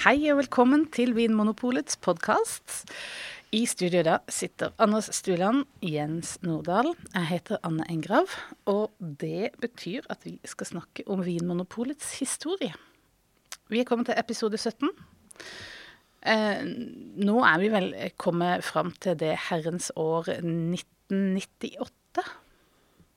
Hei og velkommen til Vinmonopolets podkast. I studio da sitter Anders Stuland, Jens Nordahl. Jeg heter Anne Engrav. Og det betyr at vi skal snakke om Vinmonopolets historie. Vi er kommet til episode 17. Eh, nå er vi vel kommet fram til det herrens år 1998.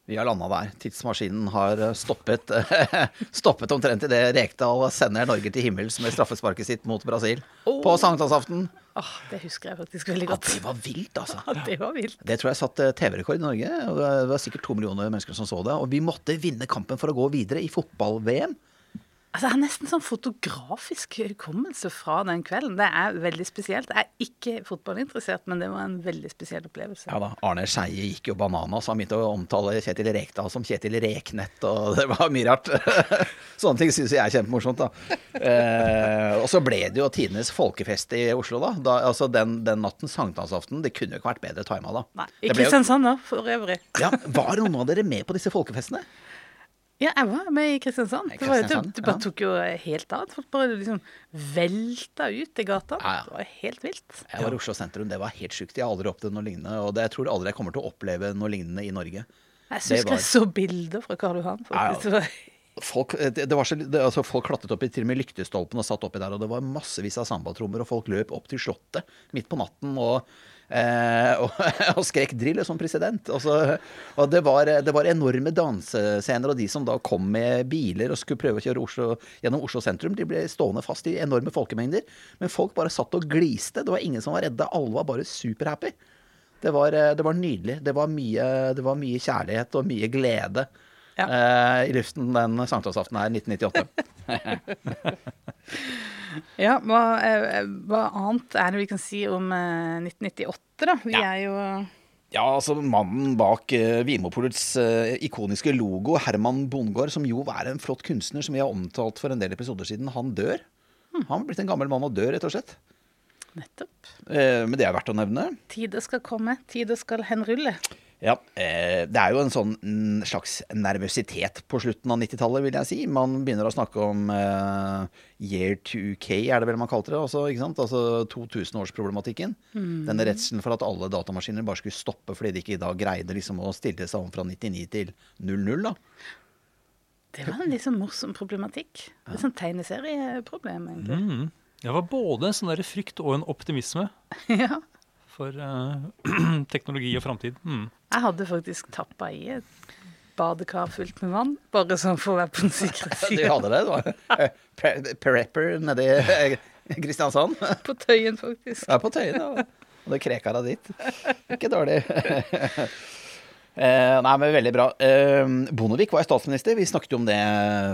Vi har landa der. Tidsmaskinen har stoppet, stoppet omtrent idet Rekdal sender Norge til himmels med straffesparket sitt mot Brasil Oh. på sankthansaften. Oh, det husker jeg faktisk veldig Ja, godt. det var vilt, altså. Ja, det var vilt. Det tror jeg satt eh, TV-rekord i Norge. og Det var sikkert to millioner mennesker som så det. Og vi måtte vinne kampen for å gå videre i fotball-VM. Altså, Jeg har nesten sånn fotografisk hukommelse fra den kvelden. Det er veldig spesielt. Jeg er ikke fotballinteressert, men det var en veldig spesiell opplevelse. Ja da, Arne Skeie gikk jo bananas. Han begynte å omtale Kjetil Rekdal som Kjetil Reknett, og det var mye rart. Sånne ting syns jeg er kjempemorsomt, da. Eh, og så ble det jo tidenes folkefest i Oslo, da. da altså den, den natten, sankthansaften, det kunne jo ikke vært bedre tima da. Nei, ikke I Kristiansand, da, for øvrig. Ja, Var noen av dere med på disse folkefestene? Ja, jeg var med i Kristiansand. Det, var, Kristiansand, det bare ja. tok jo helt av. Folk bare liksom velta ut i gata. Ja, ja. Det var helt vilt. Jeg var i Oslo sentrum, det var helt sjukt. Jeg har aldri opplevd noe lignende. Og det, jeg tror aldri jeg kommer til å oppleve noe lignende i Norge. Jeg Det syns var- jeg så bilder fra Karl Johan. Faktisk. Folk, det, det var så, det, altså folk klatret opp i til og med lyktestolpen og satt oppi der, og det var massevis av sambatrommer, og folk løp opp til Slottet midt på natten og, eh, og, og skrek 'drill' som president. Og, så, og det, var, det var enorme dansescener, og de som da kom med biler og skulle prøve å kjøre Oslo, gjennom Oslo sentrum, de ble stående fast i enorme folkemengder. Men folk bare satt og gliste. Det var ingen som var redde. Alle var bare superhappy. Det var, eh, det var nydelig. Det var, mye, det var mye kjærlighet og mye glede Ja. eh, i luften den sankthansaften her 1998. Ja, hva, eh, hva annet er det vi kan si om eh, 1998, da? Vi Ja. er jo Ja, altså mannen bak uh, Vinmonopolets uh, ikoniske logo, Herman Bondgaard, som jo er en flott kunstner som vi har omtalt for en del episoder siden, han dør. Han har blitt en gammel mann og dør, rett og slett. nettopp Uh, men det er verdt å nevne. Tida skal komme, tida skal henrulle. Ja, eh, Det er jo en sånn mm, slags nervøsitet på slutten av 90-tallet, vil jeg si. Man begynner å snakke om uh, year 2K, er det vel man kalte det. Altså, ikke sant? altså 2000-årsproblematikken. Denne redselen for at alle datamaskiner bare skulle stoppe fordi de ikke da greide liksom å stille seg om fra 99 til 00. da. Det var en litt sånn morsom problematikk. Ja. er sånn tegneserieproblem, egentlig. Mm. Det var både en sånn der frykt og en optimisme Ja. for uh, teknologi og framtid. Mm. Jeg hadde faktisk tappa i et badekar fullt med vann, bare sånn for å være på den sikre Du hadde det? det var, pre- Prepper nedi eh, Kristiansand. På Tøyen, faktisk. Ja, på Tøyen, ja. Og det deg dit. Ikke dårlig. Eh, nei, men Veldig bra. Eh, Bondevik var statsminister. Vi snakket jo om det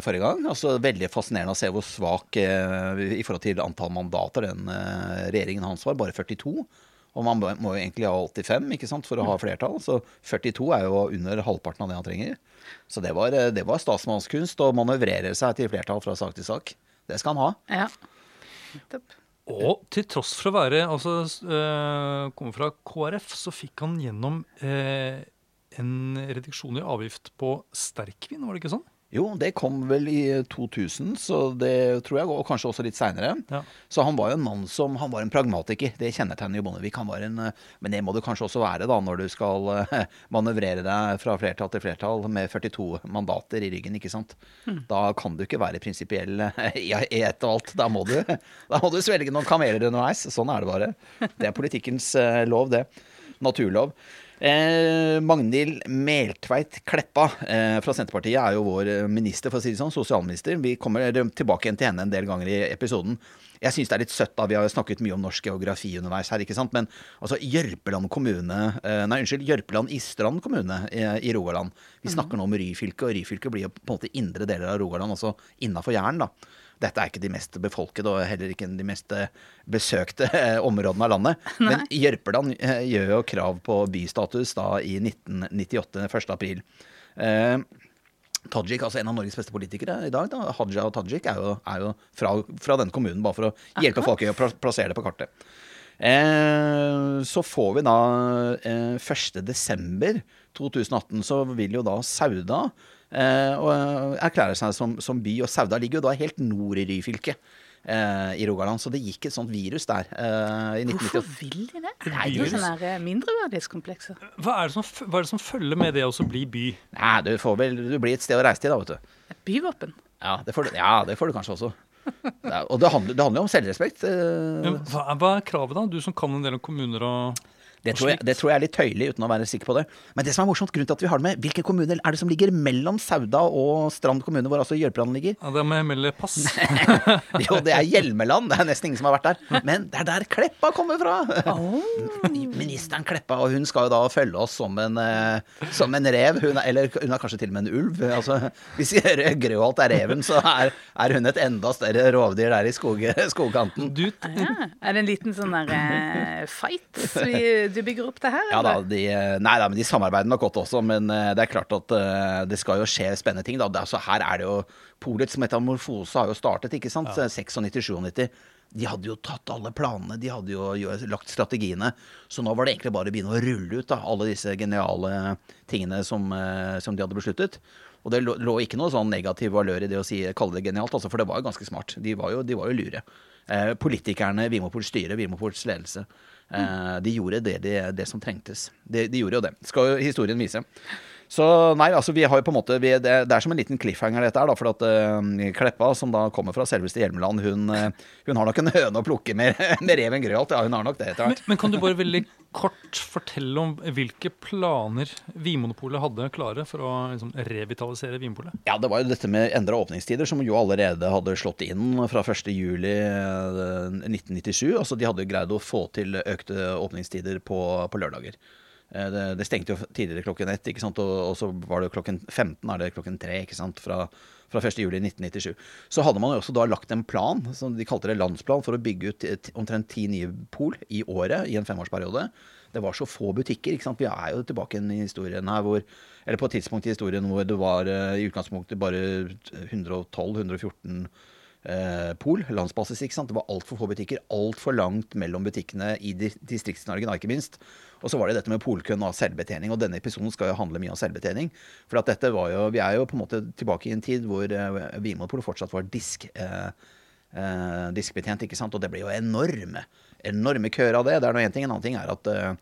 forrige gang. Altså Veldig fascinerende å se hvor svak eh, i forhold til antall mandater den eh, regjeringen hans var. Bare 42. Og man må jo egentlig ha 85 ikke sant, for å ha flertall. Så 42 er jo under halvparten av det han trenger. Så det var, det var statsmannskunst å manøvrere seg til flertall fra sak til sak. Det skal han ha. Ja. Og til tross for å være altså, øh, komme fra KrF, så fikk han gjennom øh, en reduksjon i avgift på sterkvin, var det ikke sånn? Jo, det kom vel i 2000, så det tror jeg, og kanskje også litt seinere. Ja. Så han var jo en mann som Han var en pragmatiker. Det kjennetegner jo Bondevik. Han var en, eh, men det må du kanskje også være da når du skal eh, manøvrere deg fra flertall til flertall med 42 mandater i ryggen, ikke sant. Da kan du ikke være prinsipiell eh, i ett og alt. Da må du, da må du svelge noen kameler underveis. Sånn er det bare. Det er politikkens lov, det. Naturlov. Eh, Magnhild Meltveit Kleppa eh, fra Senterpartiet er jo vår eh, minister, for å si det sånn, sosialminister. Vi kommer tilbake igjen til henne en del ganger i episoden. Jeg syns det er litt søtt, da. Vi har jo snakket mye om norsk geografi underveis her, ikke sant. Men altså Jørpeland kommune eh, Nei, unnskyld. Jørpeland i Strand kommune i, i Rogaland. Vi snakker nå om Ryfylke, og Ryfylke blir jo på en måte indre deler av Rogaland, altså innafor Jæren, da. Dette er ikke de mest befolkede og heller ikke de mest eh, besøkte eh, områdene av landet. Men Jørpeland eh, gjør jo krav på bystatus da i 1998, 1. april. Eh, Tajik, altså en av Norges beste politikere i dag, da, Haja Tajik, er jo, er jo fra, fra den kommunen, bare for å hjelpe folk å plassere det på kartet. Eh, så får vi da eh, 1. desember 2018, så vil jo da Sauda og, erklærer seg som, som by, og Sauda ligger jo da helt nord i Ryfylke. eh, i Rogaland. Så det gikk et sånt virus der eh, i Hvorfor vil de det? Det Er jo sånne eh, mindreverdighetskomplekser? Hva er, det som, hva er det som følger med det å bli by? Nei, du får vel Du blir et sted å reise til, da, vet du. Et byvåpen? Ja, det får du, ja, det får du kanskje også. Ja, og det handler, det handler jo om selvrespekt. eh, Men hva, er- hva er kravet, da? Du som kan en del om kommuner og Det tror, jeg, det tror jeg er litt tøyelig, uten å være sikker på det. Men det som er morsomt, grunnen til at vi har det med, hvilke kommuner er det som ligger mellom Sauda og Strand kommune, hvor altså Jørpeland ligger? Ja, det er med melde pass. Jo, det er Hjelmeland. Det er nesten ingen som har vært der. Men det er der Kleppa kommer fra! Ministeren Kleppa, og hun skal jo da følge oss som en, eh, som en rev. Hun er, eller hun er kanskje til og med en ulv. Altså, hvis Grøholt er reven, så er, er hun et enda større rovdyr der i skog, skogkanten. Du, Ja. Er det en liten sånn der eh, fight vi, du bygger opp det her? Ja da, de, nei da, men de samarbeider nok godt også, men eh, det er klart at eh, det skal jo skje spennende ting. da. Det, er- altså, her er det jo Polets metamorfose har jo startet, ikke sant? 96-97. De hadde jo tatt alle planene, de hadde jo lagt strategiene. Så nå var det egentlig bare å begynne å rulle ut da, alle disse geniale tingene som, eh, som de hadde besluttet. Og det lå, lå ikke noe sånn negativ valør i det å si, kalle det genialt, altså, for det var jo ganske smart. De var jo, de var jo lure. Eh, politikerne, Vimopols styre, Vimopols ledelse, eh, de gjorde det, det, det som trengtes. De, de gjorde jo det. Skal jo historien vise. Så nei, altså vi har jo på en måte vi, det, det er som en liten cliffhanger dette her, da. For at uh, Kleppa, som da kommer fra selveste Hjelmeland, hun, uh, hun har nok en høne å plukke med, med rev enn Grøholt. Ja, hun har nok det etter men, hvert. men kan du bare veldig kort fortelle om hvilke planer Vinmonopolet hadde klare for å liksom, revitalisere Vinmonopolet? Ja, det var jo dette med endra åpningstider, som jo allerede hadde slått inn fra 1.7.1997. Altså de hadde greid å få til økte åpningstider på, på lørdager. Eh, Det, det stengte jo tidligere klokken ett, ikke sant? Og, og så var det klokken 15, er det klokken tre, ikke sant? Fra, fra 1.7.1997. Så hadde man jo også da lagt en plan, som de kalte det landsplan, for å bygge ut omtrent ti nye pol i året i en femårsperiode. Det var så få butikker. ikke sant? Vi er jo tilbake i historien her hvor Eller på et tidspunkt i historien hvor det var eh, i utgangspunktet bare 112-114 eh, pol, landsbasis. ikke sant? Det var altfor få butikker. Altfor langt mellom butikkene i di- Distrikts-Norge, ikke minst. Og så var det dette med polkøen og selvbetjening. Og denne episoden skal jo handle mye om selvbetjening. For at dette var jo, vi er jo på en måte tilbake i en tid hvor eh, Vinmonopolet fortsatt var disk. eh, eh, diskbetjent, ikke sant? Og det ble jo enorme, enorme køer av det. Det er nå én ting. En annen ting er at eh,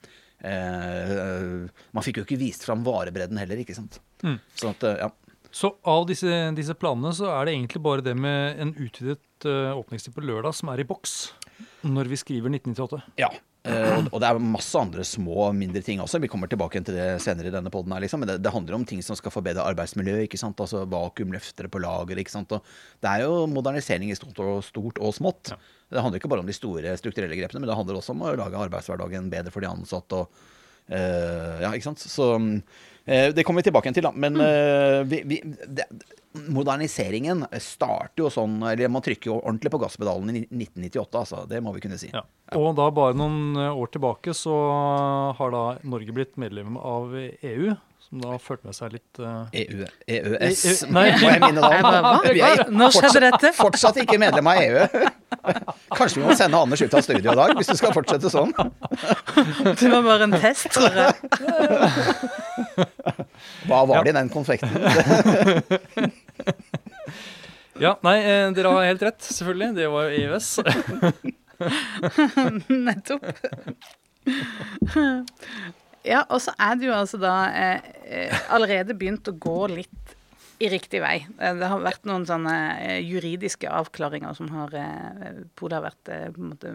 eh, man fikk jo ikke vist fram varebredden heller, ikke sant. Mm. Sånn at, eh, ja. Så av disse, disse planene så er det egentlig bare det med en utvidet eh, åpningstid på lørdag som er i boks når vi skriver 1998. Ja. eh, og- det er masse andre små, mindre ting også. Vi kommer tilbake til det senere i denne poden liksom. Men det, det handler om ting som skal forbedre arbeidsmiljøet, ikke sant. Altså vakuumløftere på lager, ikke sant. Og det er jo modernisering i stort og, stort og smått. Det handler ikke bare om de store strukturelle grepene, men det handler også om å lage arbeidshverdagen bedre for de ansatte og uh, Ja, ikke sant. Så det kommer vi tilbake igjen til, da. Men mm. vi, vi, det, moderniseringen starter jo sånn Eller man trykker jo ordentlig på gasspedalen i 1998, altså. Det må vi kunne si. Ja. Og da bare noen eh, år tilbake så har da Norge blitt medlem av EU, som da førte med seg litt uh... EU, EØS, E- e- må jeg minne deg om. Vi er skjedde fortsatt, dette? fortsatt ikke medlem av EU. Kanskje vi må sende Anders ut av studio i dag, hvis du skal fortsette sånn. Det var bare en test, tror jeg. Hva var det i den konfekten? Ja, nei, eh, dere har helt rett, selvfølgelig. Det var jo EØS. Nettopp. Ja, og så er jo altså da eh, eh, allerede begynt å gå litt i riktig vei. Eh, Det har vært noen sånne eh, juridiske avklaringer som har eh, Polet har vært på en måte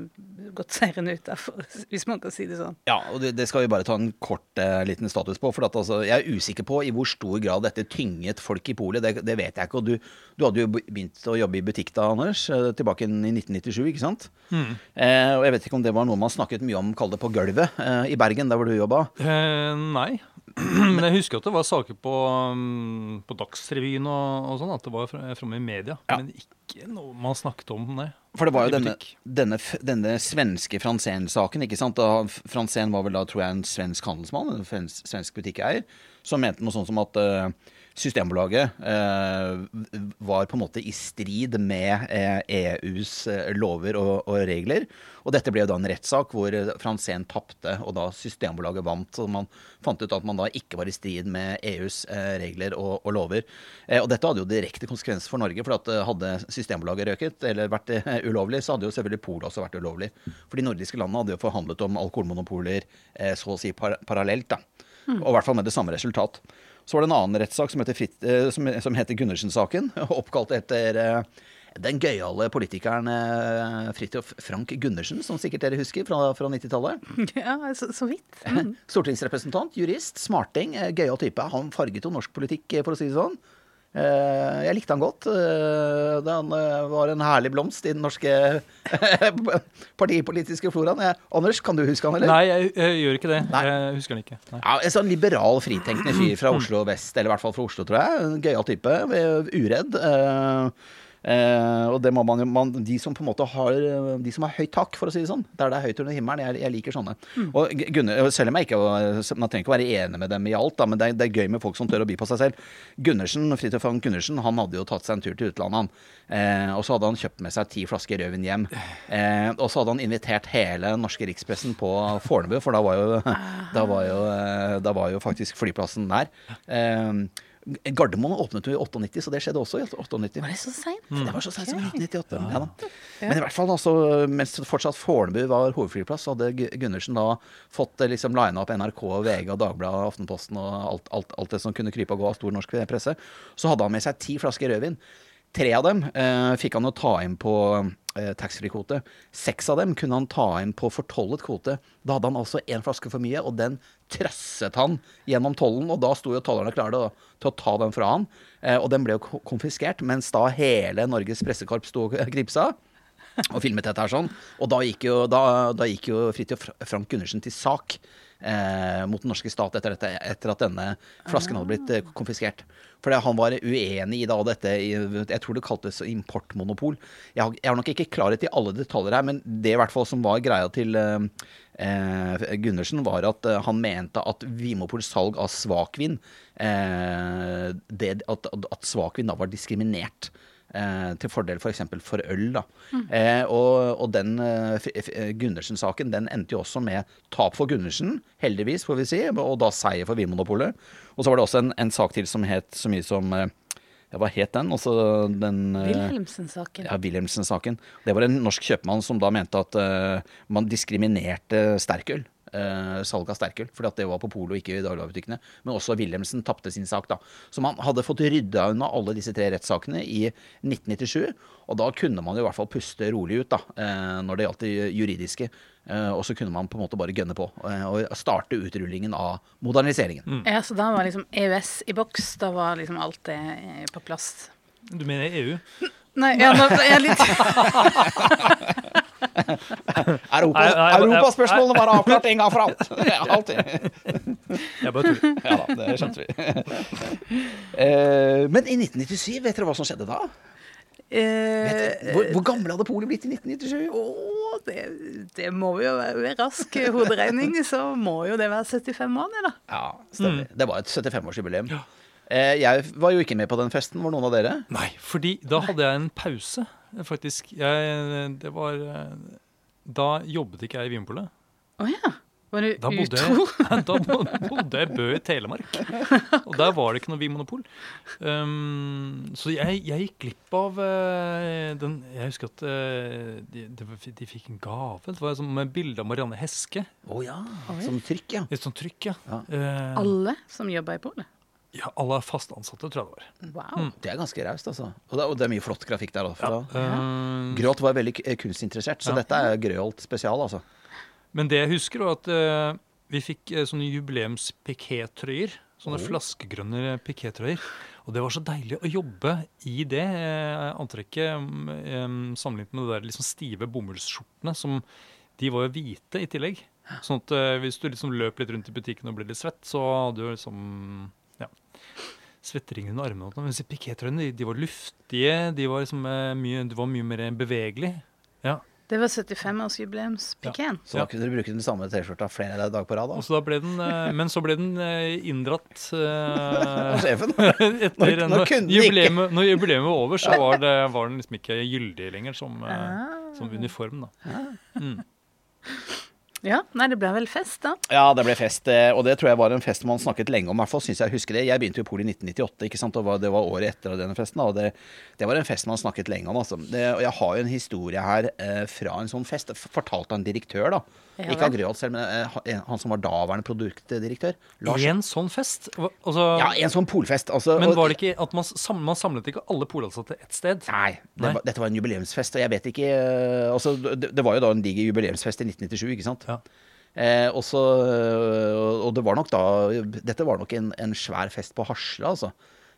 gått seirende ut av, hvis man kan si det sånn. Ja, og det, det skal vi bare ta en kort eh, liten status på. For at, altså, jeg er usikker på i hvor stor grad dette tynget folk i polet. Det, det vet jeg ikke. Og du, du hadde jo begynt å jobbe i butikk da, Anders. Tilbake i 1997, ikke sant? Eh, og jeg vet ikke om det var noe man snakket mye om, kall det på gulvet, eh, i Bergen, der hvor du jobba. Eh, nei. Men jeg husker at det var saker på, um, på Dagsrevyen og, og sånn, at det var fra- framme i media. Ja. Men ikke noe man snakket om, nei. For det var jo denne, denne, denne svenske Franzén-saken, ikke sant? Franzén var vel da, tror jeg, en svensk handelsmann, en svensk, butikkeier, som mente noe sånt som at eh, Systembolaget eh, var på en måte i strid med eh, EUs eh, lover og, og, regler. Og dette ble jo da en rettssak hvor Franzén tapte, og da Systembolaget vant. Så man fant ut at man da ikke var i strid med EUs regler og, og lover. Og dette hadde jo direkte konsekvenser for Norge, for at hadde Systembolaget røket eller vært ulovlig, så hadde jo selvfølgelig Polet også vært ulovlig. For de nordiske landene hadde jo forhandlet om alkoholmonopoler så å si par parallelt, da. Og i hvert fall med det samme resultat. Så var det en annen rettssak som heter, eh, som, som heter Gundersen-saken. Oppkalt etter eh, den gøyale politikeren eh, Fridtjof Frank Gundersen, som sikkert dere husker fra, fra 90-tallet. Ja, så, så vidt. Mm. Stortingsrepresentant, jurist, smarting, gøyal type. Han farget jo norsk politikk, for å si det sånn. Eh, jeg likte han godt. Eh, han eh, var en herlig blomst i den norske partipolitiske floraen. Anders, kan du huske han, eller? Nei, jeg, jeg gjør ikke det. Nei. Jeg husker han ikke. Ja, en sånn liberal, fritenkende fyr fra Oslo vest, eller i hvert fall fra Oslo, tror jeg. Gøyal type. Uredd. Eh, og det må man, man, de som på en måte har De som har høyt tak, for å si det sånn. Der det er høyt under himmelen. Jeg, jeg liker sånne. Mm. Og Gunnar, selv om jeg ikke Man trenger ikke å være enig med dem i alt, da, men det er, det er, gøy med folk som tør å by på seg selv. Gundersen, Fridtjof Gundersen han hadde jo tatt seg en tur til utlandet, eh, og så hadde han kjøpt med seg ti flasker rødvin hjem. Eh, og så hadde han invitert hele norske rikspressen på Fornebu, for da var jo, da var jo, eh, da var jo faktisk flyplassen der. Eh, Gardermoen åpnet jo i 98, så det skjedde også i 98. Var det så seint? Mm. Det var så seint som i 1998. Ja. Ja, Men i hvert fall altså, mens fortsatt Fornebu var hovedflyplass, så hadde Gundersen da fått eh, liksom lina opp NRK, VG, Dagbladet, Aftenposten og alt, alt, alt, det som kunne krype og gå av stor norsk presse. Så hadde han med seg ti flasker rødvin. Tre av dem eh, fikk han å ta inn på eh, taxfree-kvote. Seks av dem kunne han ta inn på fortollet kvote. Da hadde han altså én flaske for mye, og den trøsset han gjennom tollen. Og da sto jo tollerne klare til å ta den fra han. Eh, og den ble jo konfiskert, mens da hele Norges pressekorps sto og knipsa. Og filmet dette her sånn. Og da gikk jo, da, da jo Fridtjof Frank Gundersen til sak eh, mot den norske stat etter, dette, etter at denne flasken hadde blitt eh, konfiskert. For han var uenig i da dette Jeg tror det kaltes importmonopol. Jeg har, jeg har nok ikke klarhet i alle detaljer her, men det i hvert fall som var greia til eh, eh Gundersen, var at eh, han mente at Vimopols salg av svakvin eh, At, at svakvin da var diskriminert. Eh, til fordel f.eks. For, for øl. da. Mm. Eh, og, og, den eh, Gundersen-saken den endte jo også med tap for Gundersen, heldigvis, får vi si, og da seier for Vinmonopolet. Og så var det også en, en, sak til som het så mye som eh, ja, Hva het den? Også den eh, Wilhelmsen-saken. Ja, Wilhelmsen-saken. Det var en norsk kjøpmann som da mente at uh, man diskriminerte sterkøl eh, salg av sterkøl, fordi at det var på Polo, ikke i dagligvarebutikkene. Men også Wilhelmsen tapte sin sak, da. Så man hadde fått rydda unna alle disse tre rettssakene i 1997. Og da kunne man jo i hvert fall puste rolig ut, da, eh, når det gjaldt det juridiske. Eh, og så kunne man på en måte bare gønne på eh, og starte utrullingen av moderniseringen. Mm. Ja, Så da var liksom EØS i boks? Da var liksom alt det eh, på plass? Du mener EU? Nei, ja, nå, jeg er litt Europaspørsmålene var avklart en gang for alt. Alltid. Jeg bare tuller. Ja da, det skjønte vi. Eh, men i 1997, vet dere hva som skjedde da? Eh, hvor, hvor gamle hadde Polet blitt i 1997? Å, det, det, må jo være ved rask hoderegning, så må jo det være 75 år, det, da. Ja, stemmer. Mm. Det var et 75-årsjubileum. Ja. Eh, jeg var jo ikke med på den festen. Var noen av dere? Nei, fordi da hadde jeg en pause, faktisk. Jeg, det var Da jobbet ikke jeg i Vinpolet. Å oh, ja. Var du da bodde utro? Jeg, da bodde jeg i Bø i Telemark. Og der var det ikke noe Vinmonopol. Um, så jeg, jeg, gikk glipp av uh, den Jeg husker at uh, de, de, de, fikk en gave. Det var som med bilde av Marianne Heske. Å oh, ja. Som trykk, ja. Som trykk, ja. ja. Uh, Alle som jobba i polet? Ja, alle er fast ansatte, tror jeg det var. Wow. Mm. Det er ganske raust, altså. Og det, og det, er mye flott grafikk der. Ja. Uh, Gråt var veldig kunstinteressert, så ja. dette er Grøholt spesial, altså. Men det jeg husker, var at uh, vi fikk uh, sånne jubileums-pikétrøyer. Sånne oh. flaskegrønne pikétrøyer. Og det var så deilig å jobbe i det uh, antrekket um, sammenlignet med det der liksom stive bomullsskjortene. som De var jo hvite i tillegg. Sånn at hvis du liksom løp litt rundt i butikken og ble litt svett, så hadde du liksom svetteringer under armene. Mens pikétrøyene de, de, var luftige, de var, liksom, mye, de var mye mer bevegelige. Ja. Det var 75-årsjubileumspikeen. Så da kunne dere bruke den samme T-skjorta flere dager på rad? Og da. så da ble den, eh, men så ble den eh, inndratt eh, sjefen? etter Nå- nå ikke. jubileet, Når jubileet var over, så var, det, var den liksom ikke gyldig lenger som, eh, Ah. som uniform. da. Mm. Ja, nei, det ble vel fest, da. Ja, det ble fest, eh, og det tror jeg var en fest man snakket lenge om. I hvert fall syns jeg husker det. Jeg begynte jo i Polet i 1998, ikke sant? og det var året etter denne festen. Og det, det var en fest man snakket lenge om. altså. Det, og jeg har jo en historie her eh, fra en sånn fest, fortalt av en direktør. da. Ja, ikke av. Grøholt selv, men eh, han- som var daværende produktdirektør. I en sånn fest? Altså, Ja, en sånn polfest. Altså, men var det ikke at man, samlet, man samlet ikke alle polansatte ett sted? Nei, det Nei. Var, dette var en jubileumsfest, og jeg vet ikke eh, altså, det, det var jo da en diger jubileumsfest i 1997, ikke sant? Ja. Eh, også, eh, og det var nok da Dette var nok en, en svær fest på Hasle, altså.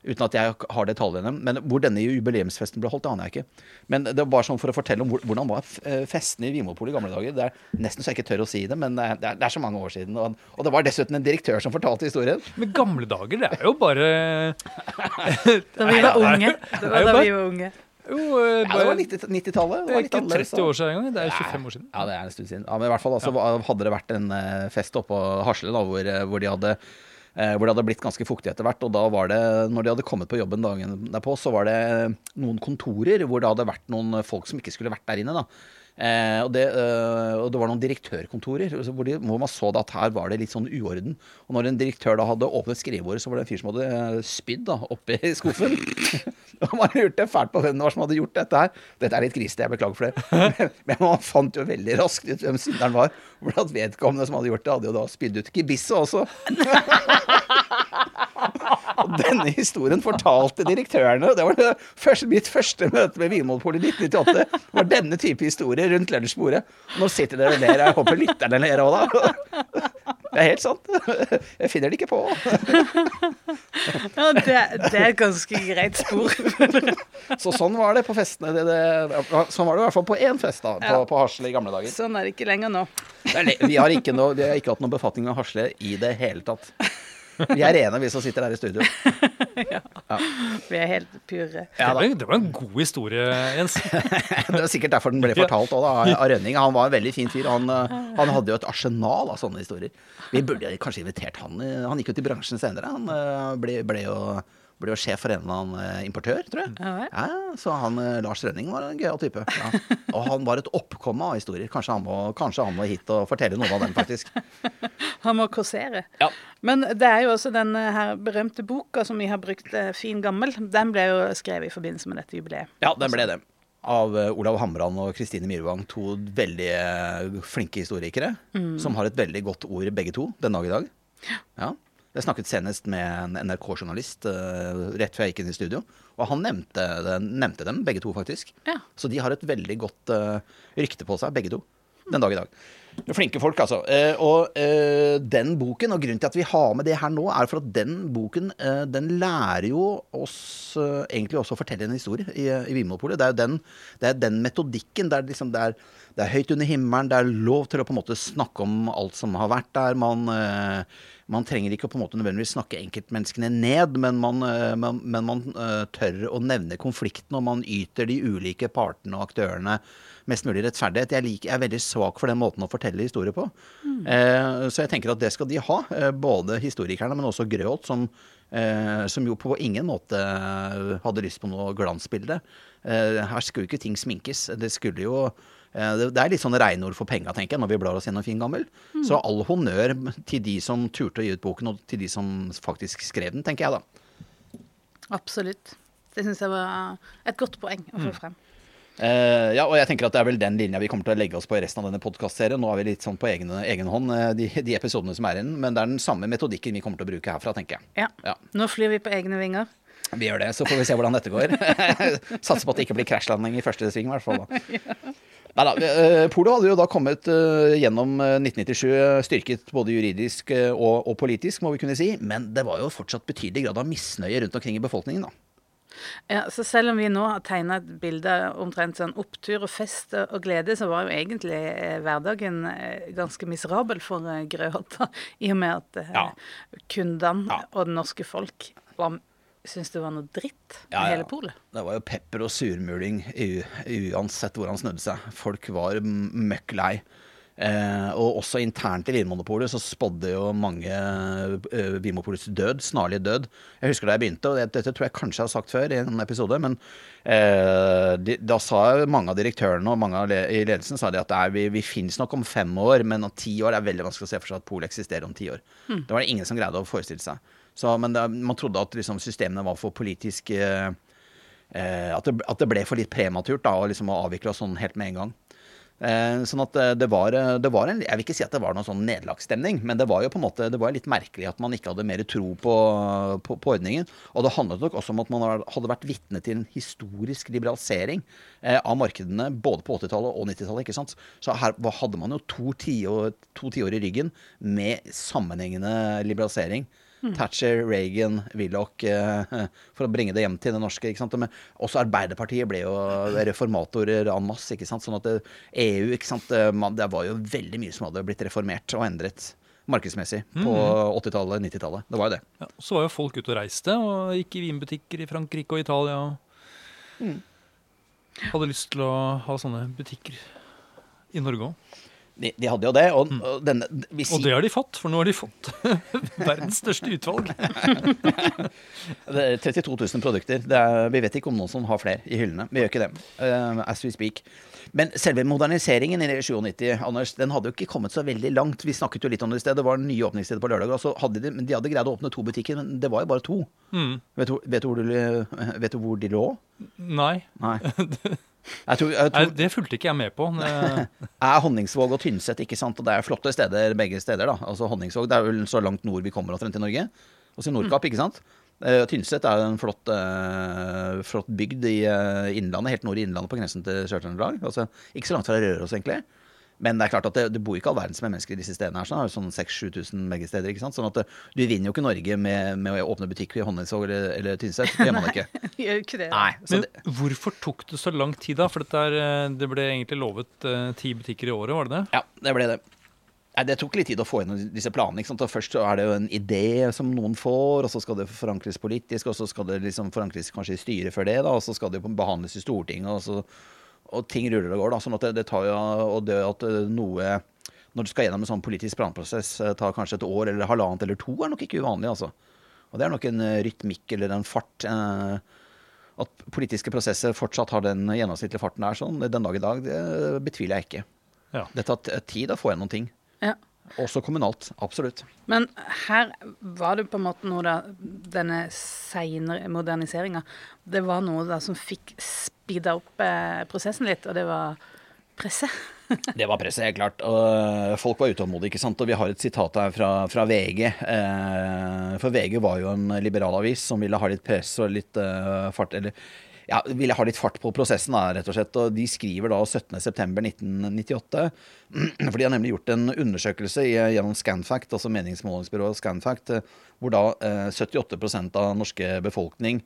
Uten at jeg har detaljene. Men hvor denne jubileumsfesten ble holdt, det aner jeg ikke. Men det var sånn for å fortelle om hvordan var eh, festene i Vinmonopolet i gamle dager. Det er nesten så jeg ikke tør å si det, men det er, det er, så mange år siden. Og, og det var dessuten en direktør som fortalte historien. Men gamle dager, det er jo bare Da vi var unge. Det var jo da vi var unge. jo, bare, Ja, det var 90 90-tallet. Det er litt ikke annerledes 30 år siden engang. Det er 25 år siden. Ja, det er en stund siden. Ja, men i hvert fall altså, hadde det vært en eh, fest oppå Hasle da, hvor, eh, hvor de hadde eh, hvor det hadde blitt ganske fuktig etter hvert. Og da var det, når de hadde kommet på jobben dagen derpå, så var det noen kontorer hvor det hadde vært noen folk som ikke skulle vært der inne. da. Eh, og, det, eh, og det var noen direktørkontorer hvor, de, hvor man så det at her var det litt sånn uorden. Og når en direktør da hadde åpnet skrivebordet, så var det en fyr som hadde eh, spydd da, oppi skuffen. og man lurte fælt på hvem det var som hadde gjort dette her. Dette er litt grisete, jeg beklager for det. Men, man fant jo veldig raskt ut hvem synderen var. For at vedkommende som hadde gjort det, hadde jo da spydd ut gebisset også. Og denne historien fortalte direktørene. Det var det første, mitt første møte med Vinmonopolet i 1998. Det var denne type historie rundt lunsjbordet. Nå sitter dere og ler. Jeg håper lytterne ler òg, da. Det er helt sant. Jeg finner det ikke på. Ja, det, det er et ganske greit spor. Så sånn var det på festene. Det, det, sånn var det i hvert fall på én fest da, på, Ja. på Hasle i gamle dager. Sånn er det ikke lenger nå. Vi har ikke, noe, vi har ikke hatt noen befatning med Hasle i det hele tatt. Vi er rene, vi som sitter her i studio. Vi er helt pure. Ja, det, var, det ble, en god historie, Jens. Det er sikkert derfor den ble fortalt også, da, av Rønning. Han var en veldig fin fyr. Han, eh, han hadde jo et arsenal av sånne historier. Vi burde kanskje invitert han. eh, Han gikk jo til bransjen senere. Han eh, ble, ble, jo, ble jo sjef for en eller annen eh, importør, tror jeg. Ja. Ja, så han eh, Lars Rønning var en gøyal type. Ja. Og han var et oppkomme av historier. Kanskje han, må, kanskje han må hit og fortelle noen av dem, faktisk. Han må korsere. Ja. Men det er jo også den her berømte boka som vi har brukt, eh, Fin gammel. Den ble jo skrevet i forbindelse med dette jubileet. Ja, den ble det. Av eh, Olav Hamran og Kristine Myrvang. To veldig eh, flinke historikere. Som har et veldig godt ord, begge to, den dag i dag. Ja. Jeg snakket senest med en NRK-journalist eh, rett før jeg gikk inn i studio. Og han nevnte, nevnte dem, begge to, faktisk. Ja. Så de har et veldig godt uh, rykte på seg, begge to, den dag i dag. Flinke folk, altså. Uh, og uh, den boken, og grunnen til at vi har med det her nå, er for at den boken den lærer jo oss egentlig også å fortelle en historie i, i Vinmonopolet. Det er jo den, det er den metodikken. Det er, liksom, det, er, det er høyt under himmelen, det er lov til å på en måte snakke om alt som har vært der. Man, eh, man trenger ikke å på en måte nødvendigvis snakke enkeltmenneskene ned, men man, eh, men, men man eh, tør å nevne konflikten, og man yter de ulike partene og aktørene mest mulig rettferdighet. Jeg, liker, jeg er veldig svak for den måten å fortelle historier på. Eh, så jeg tenker at det skal de ha, eh, både historikerne, men også Grøholt, som, eh, som jo på ingen måte hadde lyst på noe glansbilde. Eh, her skulle jo ikke ting sminkes. Det skulle jo det, det er litt sånn regnord for penga, tenker jeg, når vi blar oss gjennom Fin gammel. Så all honnør til de som turte å gi ut boken, og til de som faktisk skrev den, tenker jeg da. Absolutt. Det syns jeg var et godt poeng å få frem. Eh, ja, og jeg tenker at det er vel den linja vi kommer til å legge oss på i resten av denne podkastserien. Nå er vi litt sånn på egen, egen hånd, eh, de, de episodene som er igjen. Men det er den samme metodikken vi kommer til å bruke herfra, tenker jeg. Ja. Ja. Nå flyr vi på egne vinger. Vi gjør det, så får vi se hvordan dette går. Satser på at det ikke blir krasjlanding i første sving, i hvert fall. Da. Neida, da. Polo hadde jo da kommet eh, gjennom eh, 1997 eh, styrket både juridisk eh, og, og politisk, må vi kunne si. Men det var jo fortsatt betydelig grad av misnøye rundt omkring i befolkningen, da. Ja, så selv om vi nå har tegna et bilde omtrent sånn opptur og fest og glede, så var jo egentlig eh, hverdagen eh, ganske miserabel for Grøhotta, I og med at eh, Ja. kundene Ja. og det norske folk var syntes det var noe dritt med Ja, ja. hele polet. Det var jo pepper og surmuling uansett hvor han snudde seg. Folk var møkk lei. Eh, og også internt i Vinmonopolet så spådde jo mange eh, Vinmonopolets død, snarlig død. Jeg husker da jeg begynte, og det, dette tror jeg kanskje jeg har sagt før i en episode, men eh, de, da sa mange av direktørene og mange le i ledelsen sa de at det er, vi, vi finnes nok om fem år, men om ti år er veldig vanskelig å se for seg at polet eksisterer om ti år. Det var det ingen som greide å forestille seg. Så, men det, man trodde at liksom, systemene var for politisk eh, eh, at, det, at det ble for litt prematurt da, å liksom å avvikle oss sånn helt med en gang. Eh, sånn at eh, det var, eh, det var en, Jeg vil ikke si at det var noen sånn nederlagsstemning, men det var jo på en måte, det var litt merkelig at man ikke hadde mer tro på, på, på ordningen. Og det handlet nok også om at man hadde vært vitne til en historisk liberalisering eh, av markedene både på 80-tallet og 90-tallet. ikke sant? Så her hadde man jo to tiår, to tiår i ryggen med sammenhengende liberalisering. Thatcher, Reagan, Willoch, eh, for å bringe det hjem til det norske. ikke sant? Men også Arbeiderpartiet ble jo reformatorer en masse. ikke sant? Sånn at det, EU ikke sant? eh, Det var jo veldig mye som hadde blitt reformert og endret markedsmessig på 80-tallet, 90-tallet. Det var jo det. Ja, så var jo folk ute og reiste, og gikk i vinbutikker i Frankrike og Italia. og Mm. Hadde lyst til å ha sånne butikker i Norge òg. De, de hadde jo det. Og, og denne vi Og det har de fått, for nå har de fått verdens største utvalg. Det er 32 000 produkter. Det er, vi vet ikke om noen som har flere i hyllene. Vi gjør ikke det. Uh, as we speak. Men selve moderniseringen i 97, Anders, den hadde jo ikke kommet så veldig langt. Vi snakket jo litt om det i sted. Det var nye åpningssteder på lørdag. Altså hadde de, de hadde greid å åpne to butikker, men det var jo bare to. Mm. Vet, du, vet, du hvor de, vet du hvor de lå? Nei, Nei. Jeg tror, jeg Nei, tror det fulgte ikke jeg med på. Er Honningsvåg og Tynset, ikke sant? Og det er flotte steder begge steder, da. Altså Honningsvåg, det er vel så langt nord vi kommer omtrent i Norge. Altså Nordkapp, ikke sant? Uh, Tynset er en flott, uh, flott bygd i uh, Innlandet, helt nord i Innlandet på grensen til Sør-Trøndelag. Altså, ikke så langt fra Røros, egentlig. Men det er klart at det, det bor ikke all verdens med mennesker i disse stedene her. sånn, det er sånn 6000-7000 begge steder. ikke sant? Sånn at du vinner jo ikke Norge med, med å åpne butikk i Honningsvåg eller, eller Tynset. Det gjør man ikke. Gjør ikke det. Nei. Men det, hvorfor tok det så lang tid, da? For dette er, eh, det ble egentlig lovet eh, ti butikker i året, var det det? Ja, det ble det. Nei, Det tok litt tid å få gjennom disse planene. ikke sant? Og Først er det jo en idé som noen får, og så skal det forankres politisk, og så skal det liksom forankres kanskje i styret før det, da, og så skal det jo behandles i Stortinget, og, så, og ting ruller og går. da, sånn at det, det tar jo, og det at eh, noe Når du skal gjennom en sånn politisk planprosess, eh, tar kanskje et år eller halvannet eller to, er nok ikke uvanlig, altså. Og det er nok en eh, rytmikk eller en fart. Eh, at politiske prosesser fortsatt har den gjennomsnittlige farten der sånn, den dag i dag, det betviler jeg ikke. Ja. Det tar tid å få igjennom ting. Ja. Også kommunalt. Absolutt. Men her var det på en måte noe da Denne seinere moderniseringa Det var noe da som fikk speeda opp eh, prosessen litt, og det var presse. Det var presset, helt klart. Og folk var utålmodige, ikke sant. Og vi har et sitat her fra, fra VG. Eh, for VG var jo en liberal avis som ville ha litt press og litt øh, fart Eller ja, ville ha litt fart på prosessen, da, rett og slett. Og de skriver da 17.9.1998. For de har nemlig gjort en undersøkelse gjennom Scanfact, altså meningsmålingsbyrået Scanfact, eh, hvor da eh, 78% av norske befolkning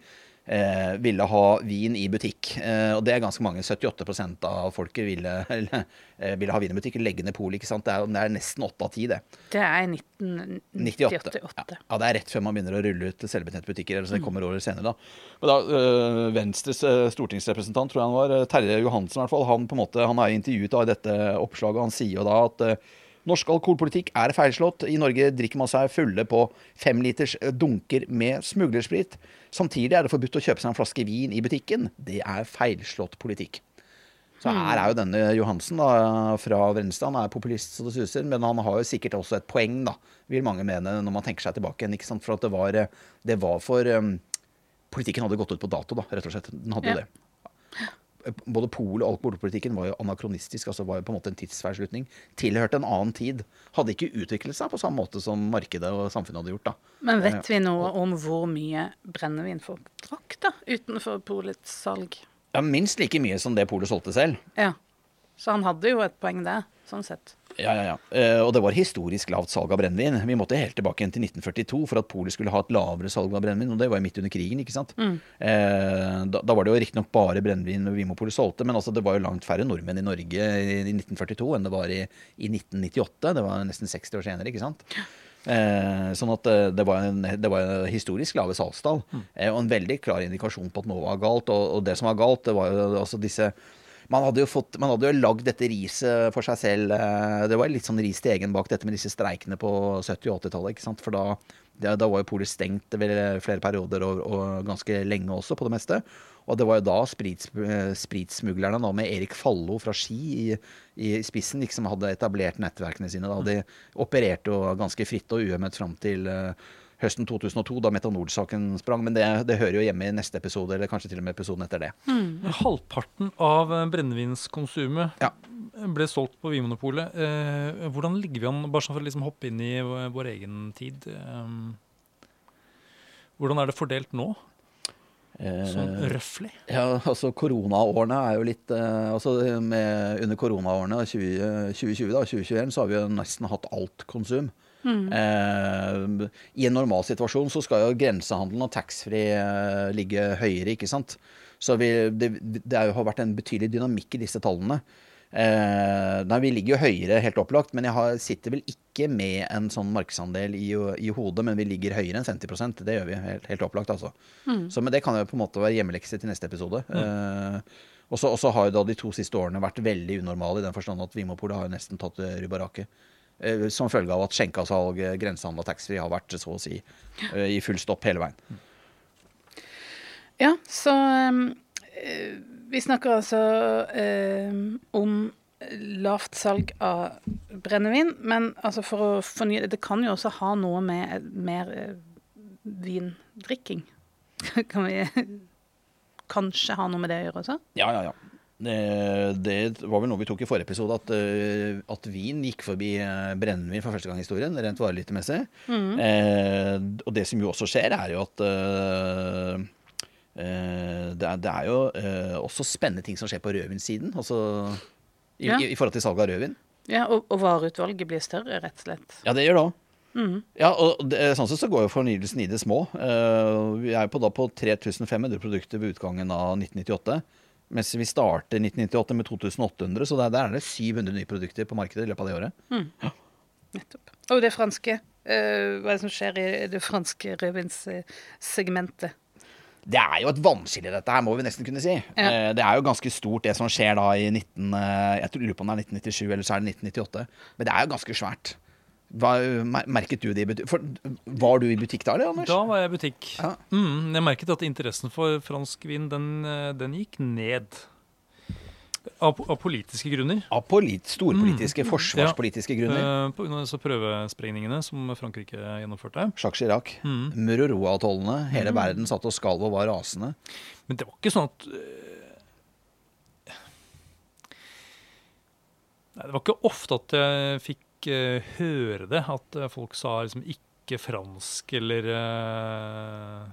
eh, ville ha vin i butikk. Eh, og det er ganske mange. 78 av folket ville, eller, eh, ville ha vin i butikk. Legge ned polet. ikke sant? Det er, det er nesten åtte av ti, det. Det er i 1998. Ja. ja, det er rett før man begynner å rulle ut selvbetjente butikker. eller så det kommer året senere da. Men da, øh, Venstres øh, stortingsrepresentant, tror jeg han var, Terje Johansen i hvert fall, han på en måte, han er intervjuet da i dette oppslaget, han sier jo da at Norsk alkoholpolitikk er feilslått. I Norge drikker man seg fulle på femliters dunker med smuglersprit. Samtidig er det forbudt å kjøpe seg en flaske vin i butikken. Det er feilslått politikk. Så her er jo denne Johansen da, fra Vrenstad. Han er populist så det suser, men han har jo sikkert også et poeng, da, vil mange mene, når man tenker seg tilbake igjen. ikke sant? For at det var, det var for um, Politikken hadde gått ut på dato, da, rett og slett. Den hadde jo Ja. det. Både pol- og alkoholpolitikken var jo anakronistisk, altså var jo på en måte en tidsfeilslutning. Tilhørte en annen tid. Hadde ikke utviklet seg på samme måte som markedet og samfunnet hadde gjort. da. Men vet vi noe om hvor mye brennevin folk drakk da, utenfor polets salg? Ja, Minst like mye som det polet solgte selv. Ja. Så han hadde jo et poeng der, sånn sett. Ja, ja, ja. Eh, og det var historisk lavt salg av brennevin. Vi måtte helt tilbake igjen til 1942 for at Polet skulle ha et lavere salg av brennevin, og det var jo midt under krigen, ikke sant. Mm. da, da var det jo riktignok bare brennevin Vimopolet solgte, men altså det var jo langt færre nordmenn i Norge i, i 1942 enn det var i, i 1998. Det var nesten 60 år senere, ikke sant. Eh, sånn at eh, det var en, det var en historisk lave salgstall. Eh, og en veldig klar indikasjon på at noe var galt. Og, og det som var galt, det var jo altså disse man hadde jo, fått, man hadde jo lagd dette riset for seg selv. eh, Det var litt sånn ris til egen bak dette med disse streikene på 70- og 80-tallet. For da, da, var jo polet stengt flere perioder og, og ganske lenge også, på det meste. Og det var jo da sprits, eh, spritsmuglerne da, med Erik Fallo fra Ski i, i spissen liksom hadde etablert nettverkene sine. da. De opererte jo ganske fritt og uhemmet fram til eh, høsten 2002, da Metanol-saken sprang. Men det, det hører jo hjemme i neste episode, eller kanskje til og med episoden etter det. Halvparten av eh, brennevinskonsumet Ja. ble solgt på Vinmonopolet. Eh, hvordan ligger vi an, bare sånn for å liksom hoppe inn i vår egen tid? Eh, hvordan er det fordelt nå, sånn Eh. Ja, altså koronaårene er jo litt eh, altså med, Under koronaårene 20, 2020 da, 2021 så har vi jo nesten hatt alt konsum. Eh, I en normal situasjon så skal jo grensehandelen og taxfree eh, ligge høyere, ikke sant. Så vi, det, det jo, har vært en betydelig dynamikk i disse tallene. Eh, nei, vi ligger jo høyere, helt opplagt, men jeg har, sitter vel ikke med en sånn markedsandel i, i hodet, men vi ligger høyere enn 50% Det gjør vi helt, helt opplagt, altså. Så men det kan jo på en måte være hjemmelekse til neste episode. Eh, og så har jo da de to siste årene vært veldig unormale i den forstand at Vimopolet har jo nesten tatt rubbaraket. Eh, som følge av at skjenkasalg, eh, grensehandel og taxfree har vært så å si eh, i full stopp hele veien. Ja, så eh, vi snakker altså eh, om lavt salg av brennevin, men altså for å fornye det kan jo også ha noe med mer eh, vindrikking. kan vi kanskje ha noe med det å gjøre også? Ja, ja, ja. Det, det var vel noe vi tok i forrige episode, at, eh, at vin gikk forbi eh, brennevin for første gang i historien, rent varelyttemessig. Eh, og det som jo også skjer, er jo at eh, eh, det, er, det er jo eh, også spennende ting som skjer på rødvinssiden. Altså i, Ja. i, i forhold til salg av rødvin. Ja, og, og vareutvalget blir større, rett og slett. Ja, det gjør det òg. Ja, og det, sånn sett så går jo fornyelsen i det små. Eh, vi er jo på, da på 3500 produkter ved utgangen av 1998. Mens vi starter 1998 med 2800, så der, der er det 700 nye produkter på markedet i løpet av det året. Nettopp. Og det franske. Uh, hva er det som skjer i det franske rødvinssegmentet? Det er jo et vannskille, dette her, må vi nesten kunne si. Ja. Uh, Det er jo ganske stort, det som skjer da i 19, Uh, jeg lurer på om det er 1997 eller så er det 1998. Men det er jo ganske svært. Hva, merket du det i butikk? For, var du i butikk da, eller, Anders? Da var jeg i butikk. Ja. Mm, jeg merket at interessen for fransk vin, den, eh, den gikk ned. Av, av politiske grunner. Av polit, storpolitiske, forsvarspolitiske grunner. Eh, på grunn av disse prøvesprengningene som Frankrike gjennomførte. Jacques Chirac. Mm. Muroroa-atollene. Hele verden satt og skalv og var rasende. Men det var ikke sånn at eh, Nei, det var ikke ofte at jeg fikk eh, høre det, at eh, folk sa liksom ikke fransk eller uh,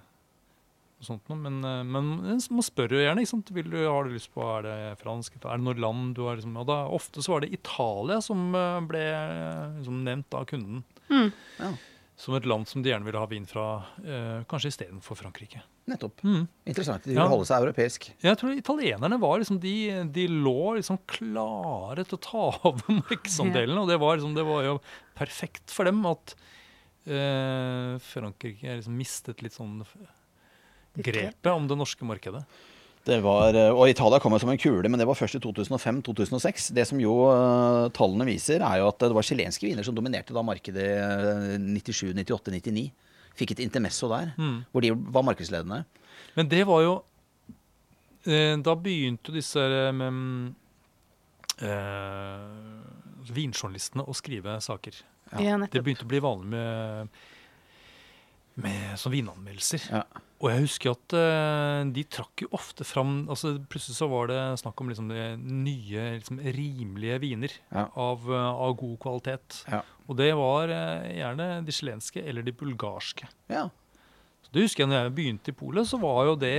noe sånt noe. Men, uh, men man spør jo gjerne. ikke sant? Vil du, har du lyst på Er det fransk? Er det noe land du har liksom og da, Ofte så var det Italia som ble liksom, nevnt av kunden. Ja, Som et land som de gjerne ville ha vin fra, eh, kanskje istedenfor Frankrike. nettopp. Mm. Interessant. De ville Ja. holde seg europeisk. Jeg tror italienerne var liksom de, de lå liksom klare til å ta over markedsandelen. Og det var, liksom, det var jo perfekt for dem at eh, Frankrike liksom mistet litt sånn grepet om det norske markedet. Det var, eh, og Italia kom jo som en kule, men det var først i 2005-2006. Det som jo eh, tallene viser, er jo at det var chilenske viner som dominerte da markedet eh, 97, 98, 99. Fikk et intermesso der, Mm. hvor de var markedsledende. Men det var jo eh, Da begynte jo disse eh, med, eh, vinjournalistene å skrive saker. Ja. Ja, Det begynte å bli vanlig med, med sånn vinanmeldelser. Ja. Og jeg husker at uh, de trakk jo ofte fram altså Plutselig så var det snakk om liksom det nye, liksom rimelige viner Ja. av, uh, av god kvalitet. Ja. Og det var uh, gjerne de chilenske eller de bulgarske. Ja. Så det husker jeg når jeg begynte i Polet, så var jo det,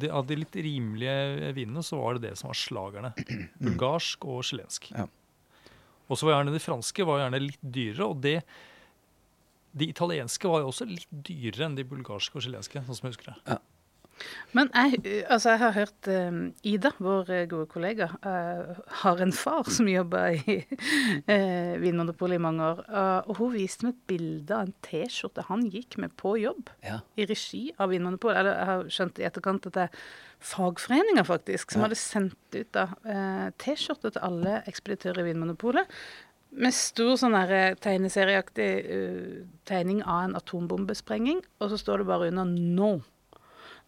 det Av de litt rimelige vinene, så var det det som var slagerne. Bulgarsk og chilensk. Ja. Og så var gjerne de franske var gjerne litt dyrere, og det de italienske var jo også litt dyrere enn de bulgarske og chilenske. sånn som jeg husker det. Men jeg, altså jeg har hørt eh, Ida, vår eh, gode kollega, uh, har en far som jobber i uh, Vinmonopolet i mange år. Uh, og hun viste meg et bilde av en T-skjorte han gikk med på jobb. Ja. I regi av Vinmonopolet. Eller jeg har skjønt i etterkant at det er fagforeninger, faktisk, som Ja. hadde sendt ut uh, T-skjorte til alle ekspeditører i Vinmonopolet. Med stor sånn eh, tegneserieaktig uh, tegning av en atombombesprenging, og så står det bare under 'no'.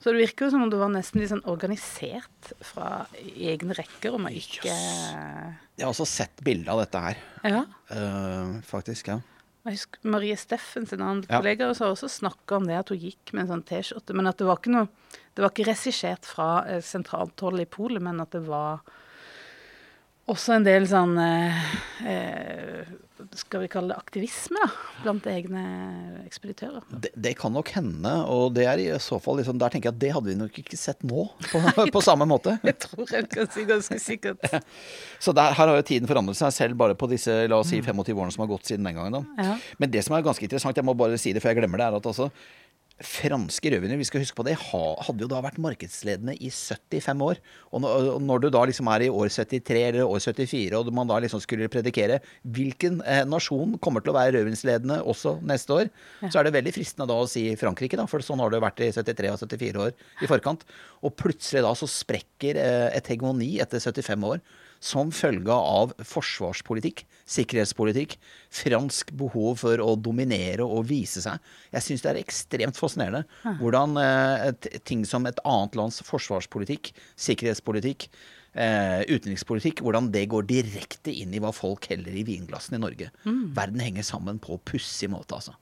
Så det virker jo som om det var nesten litt sånn organisert fra egne rekker, om å ikke Jeg har også sett bilde av dette her, Ja. Uh, faktisk. ja. Jeg husker Marie Steffen sin annen Ja. kollega også også snakka om det at hun gikk med en sånn T-skjorte, men at det var ikke noe Det var ikke regissert fra eh, sentralt hold i Polet, men at det var også en del sånn eh, eh, Skal vi kalle det aktivisme, da, blant egne ekspeditører. Det, det kan nok hende, og det er i så fall liksom, der tenker jeg at det hadde vi nok ikke sett nå på, på samme måte. Jeg tror jeg kan si ganske sikkert. Så der, her har jo tiden forandret seg selv bare på disse la oss si 25 årene som har gått siden den gangen. Ja. Men det som er ganske interessant, jeg må bare si det før jeg glemmer det, er at altså Franske rødviner, vi skal huske på det, hadde jo da vært markedsledende i 75 år. Og når, du da liksom er i år 73 eller år 74, og man da liksom skulle predikere hvilken eh, nasjon kommer til å være rødvinsledende også neste år, så er det veldig fristende da å si Frankrike, da, for sånn har det jo vært i 73 og 74 år i forkant. Og plutselig da så sprekker eh, et hegemoni etter 75 år som følge av forsvarspolitikk, sikkerhetspolitikk, fransk behov for å dominere og vise seg. Jeg syns det er ekstremt fascinerende hvordan eh, ting som et annet lands forsvarspolitikk, sikkerhetspolitikk, eh, utenrikspolitikk, hvordan det går direkte inn i hva folk heller i vinglassene i Norge. Verden henger sammen på pussig måte, altså.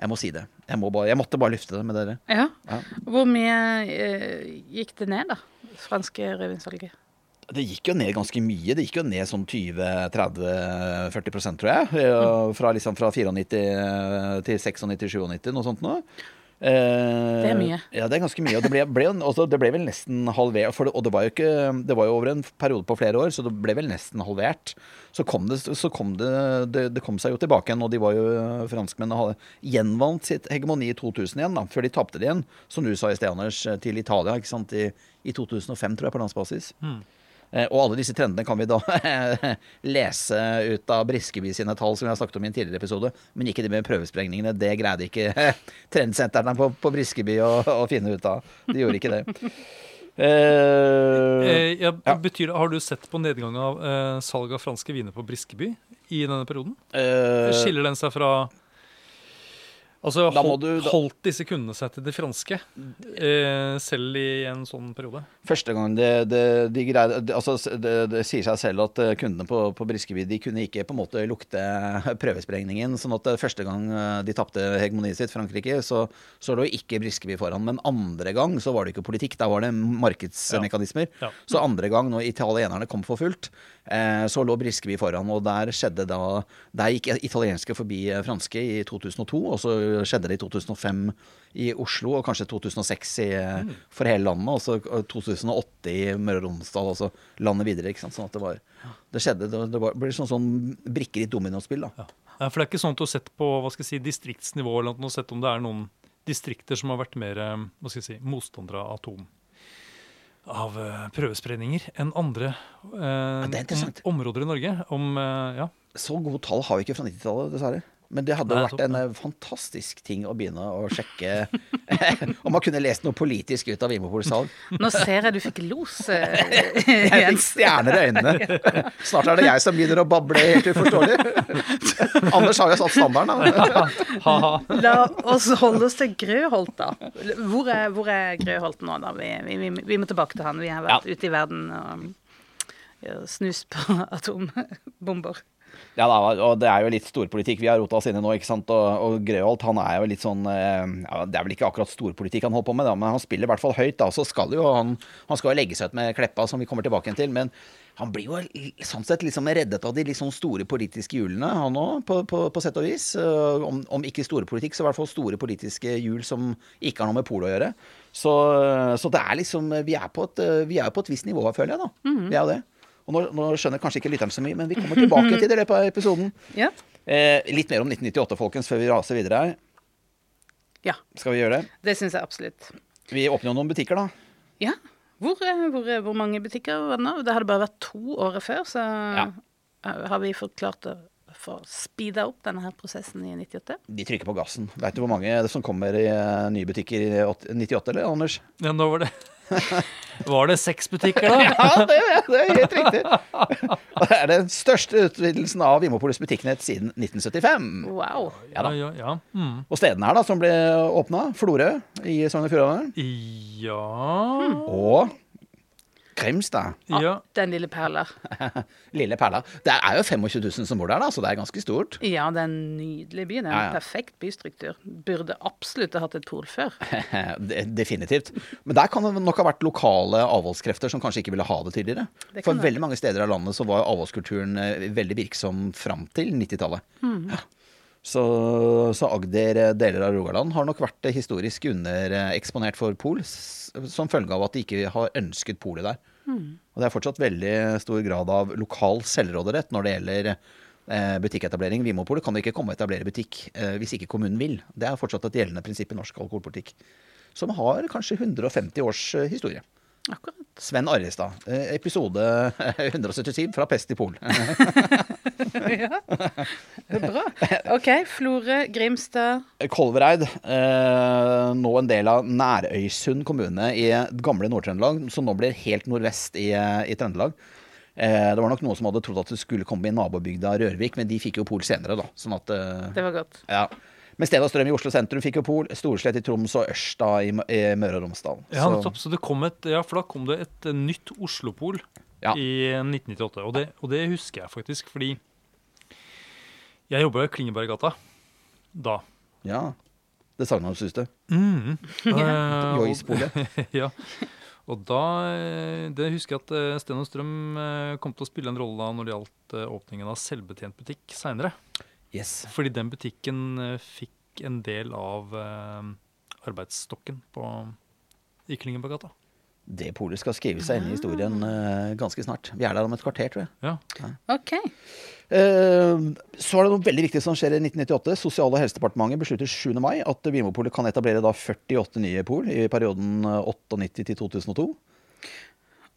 Jeg må si det. Jeg, må bare, jeg måtte bare lufte det med dere. Ja. Ja. Hvor mye eh, gikk det ned, da? Franske rødvinssalget? Det gikk jo ned ganske mye. Det gikk jo ned sånn 20-30-40% tror jeg. Eh, Fra, liksom fra 94 til 96-97, noe sånt noe. Eh, Det er mye. Ja, det er ganske mye. Og det ble, ble, også, det ble vel nesten halvert. For det, og det var, jo ikke, det var jo over en periode på flere år, så det ble vel nesten halvert. Så kom det, så kom det, kom seg jo tilbake igjen, og de var jo franskmennene hadde gjenvant sitt hegemoni i 2000 igjen, da, før de tapte det igjen, som du sa i sted, Anders, til Italia ikke sant, i, i 2005, tror jeg, på landsbasis. Eh, Og alle disse trendene kan vi da lese ut av Briskeby sine tall, som vi har snakket om i en tidligere episode. Men ikke det med prøvesprengningene. Det greide ikke trendsentrene på, på Briskeby å, å finne ut av. De gjorde ikke det. Eh, Eh, Ja. betyr det, Har du sett på nedgang av eh, salg av franske viner på Briskeby i denne perioden? eh, Skiller den seg fra Altså, holdt, du- da- holdt disse kundene seg til det franske eh, selv i en sånn periode? Første gang det, det, de greide, det, altså, det, sier seg selv at eh, kundene på, på Briskeby de kunne ikke på en måte lukte prøvesprengningen. sånn at eh, første gang eh, de tapte hegemoniet sitt, Frankrike, så, så lå ikke Briskeby foran. Men andre gang så var det ikke politikk, der var det markedsmekanismer. Ja. Så andre gang, når italienerne kom for fullt, så lå Briskeby foran. Og der skjedde da Der gikk italienske forbi eh, franske i 2002, og så skjedde det i 2005 i Oslo, og kanskje 2006 i, eh, for hele landet, og så eh, 2008 i Møre og Romsdal, og så landet videre. ikke sant, sånn at det var Det skjedde, det, det var, ble sånn, sånn brikker i et dominospill. da. Ja. For det er ikke sånn at du har sett på hva skal jeg si, distriktsnivå eller noe, sett om det er noen distrikter som har vært mer eh, hva skal jeg si, motstandere av atom av prøvesprengninger enn andre eh, om, områder i Norge. Om, eh, ja. Så gode tall har vi ikke fra 90-tallet, dessverre. Men det hadde Nei, vært en eh, fantastisk ting å begynne å sjekke om man kunne lest noe politisk ut av Vinmonopolets salg. Nå ser jeg du fikk los, eh, Jeg fikk stjerner i øynene. Snart er det jeg som begynner å bable helt uforståelig. Anders har jo satt standarden. Da. La oss holde oss til Grøholt, da. Hvor er, hvor er Grøholt nå, da? Vi, vi, vi, vi må tilbake til han. Vi har vært ute i verden og snust på atombomber. Ja, da, og det er jo litt storpolitikk vi har rota oss inn i nå. ikke sant? Og, og Grøholt han er jo litt sånn eh, ja, Det er vel ikke akkurat storpolitikk han holder på med, da, men han spiller i hvert fall høyt. da, Så skal jo han, han skal jo legge seg ut med Kleppa, som vi kommer tilbake til. Men han blir jo sånn sett liksom reddet av de sånn store politiske hjulene, han òg, på, på, på sett og vis. Eh, Om, om ikke store politikk, så i hvert fall store politiske hjul som ikke har noe med polo å gjøre. Så, så det er liksom Vi er på et, vi er på et visst nivå, føler jeg, da. Vi er jo det. Og nå, nå skjønner kanskje ikke lytteren så mye, men vi kommer tilbake til det i løpet av episoden. Ja. Eh, litt mer om 1998, folkens, før vi raser videre her. ja. Skal vi gjøre det? Det syns jeg absolutt. Vi åpner jo noen butikker, da. Ja. Hvor, eh, hvor, eh, hvor mange butikker var det nå? Det hadde bare vært to året før, så Ja. eh, har vi fått klart å få speeda opp denne her prosessen i 98. De trykker på gassen. Veit du hvor mange som kommer i nye butikker i åt- 98, eller, Anders? Ja, nå var det Var det seks butikker, da? Ja, det, det er helt riktig. Det er den største utvidelsen av Vimopolis butikknett siden 1975. Wow. Ja da. ja, ja. Mm. Og stedene her da, som ble åpna, Florø i Sogn og Fjordane, Ja og Grimstad, Ja. Den lille perler. Lille perler. Det er jo 25 000 som bor der, da, så det er ganske stort. Ja, det er en nydelig by. Det er en Ja, ja. perfekt bystruktur. Burde absolutt ha hatt et pol før. Definitivt. Men der kan det nok ha vært lokale avholdskrefter som kanskje ikke ville ha det tidligere. Det For være. veldig mange steder av landet så var avholdskulturen eh, veldig virksom fram til 90-tallet. Mm. Ja. Så, så Agder, eh, deler av Rogaland, har nok vært eh, historisk undereksponert for pol, som følge av at de ikke har ønsket polet der. Hmm. Og det er fortsatt veldig stor grad av lokal selvråderett når det gjelder eh, butikketablering. Vinmonopolet kan ikke komme og etablere butikk eh, hvis ikke kommunen vil. Det er fortsatt et gjeldende prinsipp i norsk alkoholpolitikk. Som har kanskje 150 års eh, historie. Akkurat. Sven Arrestad, episode 177 fra Pest i Pol. ja. Det er bra. OK. Florø, Grimstad. Kolvereid, eh, nå en del av Nærøysund kommune i gamle Nord-Trøndelag, som nå blir helt nordvest i, i Trøndelag. Eh, det var nok noen som hadde trodd at det skulle komme i nabobygda Rørvik, men de fikk jo Pol senere, da. Sånn at eh, Det var godt. Ja. Men Sted og Strøm i Oslo sentrum fikk jo Pol. Storslett i Troms og Ørsta i, i Møre og Romsdal. Ja, nettopp. Så det kom et, ja, for da kom det et eh, nytt Oslopol Ja. i 1998. Og det, og det husker jeg faktisk, fordi jeg jobba i Klingeberggata da. ja. Det sagnomsuste. Mm. Eh, og- Joyce-polet. ja. Og da eh, Det husker jeg at eh, Sten og Strøm eh, kom til å spille en rolle da når det gjaldt åpningen av selvbetjent butikk seinere. Yes. Fordi den butikken fikk en del av arbeidsstokken på, i Gata. Det polet skal skrive seg inn i historien eh, ganske snart. Vi er der om et kvarter, tror jeg. Ja. OK. Eh, så er det noe veldig viktig som skjer i 1998. Sosial- og helsedepartementet beslutter 7. mai at Vinmopolet kan etablere da 48 nye pol i perioden eh, 98 til 2002.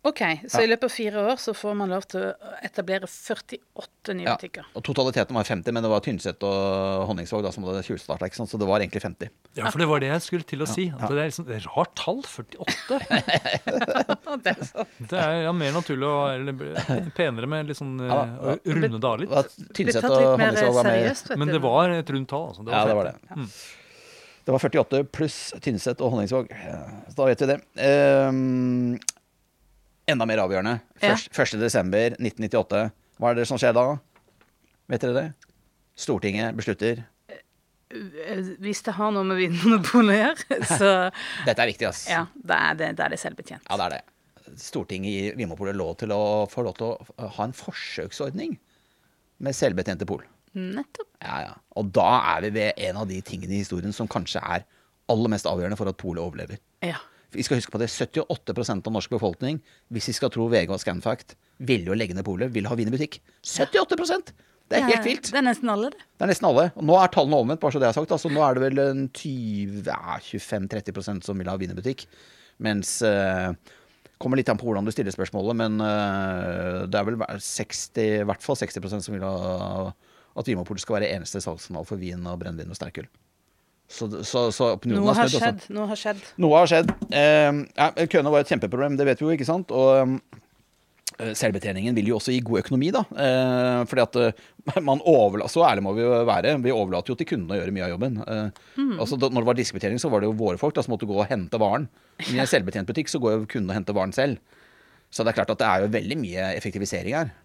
Ok, Så i løpet av fire år så får man lov til å etablere 48 nye Ja. butikker. Og Totaliteten var 50, men det var Tynset og Honningsvåg da, som hadde tjuvstarta, så det var egentlig 50. ja, for det var det jeg skulle til å si. Ja. det er liksom et rart tall. 48. Det er sant. Det er ja, mer naturlig og eller, penere med litt sånn Ja da. eh, runde. Det av litt. Tynset og Honningsvåg var med. seriøst. Men det var et rundt tall. Altså. Ja, det var det. Mm. Det var 48 pluss Tynset og Honningsvåg. Så da vet vi det. Ehm, enda mer avgjørende. Ja. Først, 1. desember 1998. Hva er det som skjer da? Vet dere det? Stortinget beslutter Hvis det har noe med Vinmonopolet å gjøre, så Dette er viktig, ass. ja, da er det, da er det selvbetjent. Ja, det er det. Stortinget gir Vinmonopolet lov til å få lov til å ha en forsøksordning med selvbetjente pol. Nettopp. Ja, ja. Og da er vi ved en av de tingene i historien som kanskje er aller mest avgjørende for at polet overlever. Ja. Vi skal huske på det, 78% av norsk befolkning, hvis vi skal tro VG og Scanfact, ville jo legge ned polet, vil ha vinebutikk. 78% Det er helt vilt. Det er nesten alle, det. Det er nesten alle. Og nå er tallene omvendt, bare så det er sagt. Altså, nå er det vel en 20, ja, 25-30% som vil ha vin. Mens eh, Kommer litt an på hvordan du stiller spørsmålet, men eh, det er vel 60, i hvert fall 60% som vil ha at Vinmonopolet skal være eneste salgsanal for vin og brennevin og sterkøl. Så, så, så opinionen Noe har snudd. Noe har skjedd. Noe har skjedd. Eh, ja, køene var et kjempeproblem, det vet vi jo, ikke sant? Og eh, selvbetjeningen vil jo også gi god økonomi, da. Eh, fordi at eh, man overla Så ærlig må vi jo være. Vi overlater jo til kundene å gjøre mye av jobben. Eh, altså, da, når det var diskbetjening, så var det jo våre folk da, som måtte gå og hente varen. Men I en selvbetjent butikk så går jo kunden og henter varen selv. Så det er klart at det er jo veldig mye effektivisering her.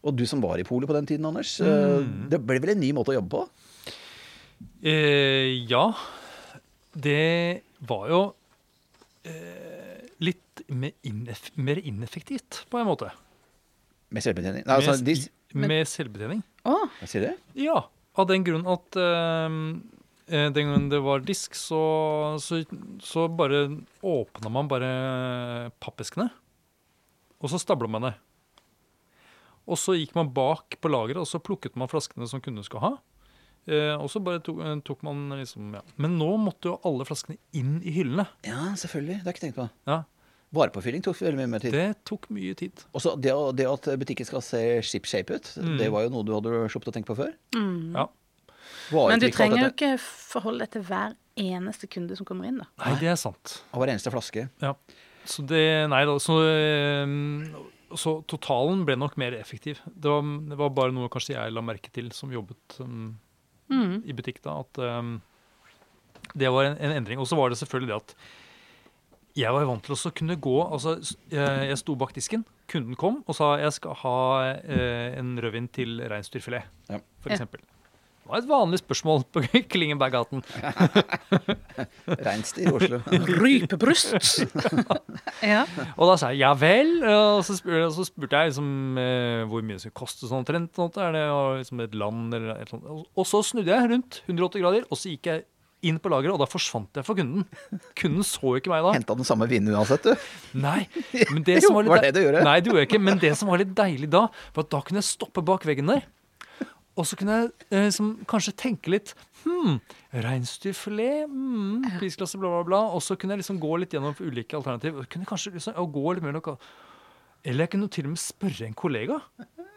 Og du som var i polet på den tiden, Anders. Mm. Det ble vel en ny måte å jobbe på? Eh, ja. Det var jo eh, litt mer, ineff mer ineffektivt, på en måte. Med selvbetjening? Nei, altså, med, de, med selvbetjening. Hva sier du? Ja, av den grunn at eh, eh, den gangen det var disk, så, så, så bare åpna man bare pappeskene. Og så stabla man det. Og så gikk man bak på lageret, og så plukket man flaskene som kunden skulle ha. Eh, og så bare tok, eh, tok man liksom ja. Men nå måtte jo alle flaskene inn i hyllene. Ja, selvfølgelig. Det har jeg ikke tenkt på. Ja, Varepåfylling tok veldig mye mer tid. Det tok mye tid. Og så det, det at butikken skal se ship shape ut, Mm. det var jo noe du hadde sluppet å tenke på før. Ja. Var Men du trenger jo ikke forholde deg til hver eneste kunde som kommer inn, da. Nei, det er sant. Og hver eneste flaske. Ja. Så det Nei da. Så, eh, så totalen ble nok mer effektiv. Det var, det var bare noe kanskje jeg la merke til som jobbet um, Mm. i butikk, da. At um, det var en, en endring. Og så var det selvfølgelig det at jeg var vant til å kunne gå altså Jeg, jeg sto bak disken, kunden kom og sa jeg skal ha eh, en rødvin til reinsdyrfilet, Ja. for Ja. Det var et vanlig spørsmål på Klingenberggaten. Reinsdyr i Oslo. Rypebryst! ja. Og da sa jeg ja vel. Og så spurte, så spurte jeg liksom, eh, hvor mye det skulle koste sånn omtrent. Er det og liksom et land eller et sånt. Og- Og så snudde jeg rundt 180 grader, og så gikk jeg inn på lageret, og da forsvant jeg for kunden. Kunden så ikke meg da. Henta den samme vinen uansett, du. Nei, men det som var litt var det du gjorde? Nei, det gjorde jeg ikke. Men det som var litt deilig da, var at da kunne jeg stoppe bak veggen der. Og så kunne jeg liksom, kanskje tenke litt Hm, reinsdyrfilet, hmm, prisklasse, bla, bla, bla. Og så kunne jeg liksom gå litt gjennom ulike alternativ. Og kunne kanskje liksom, og gå litt mer noe. Eller jeg kunne til og med spørre en kollega.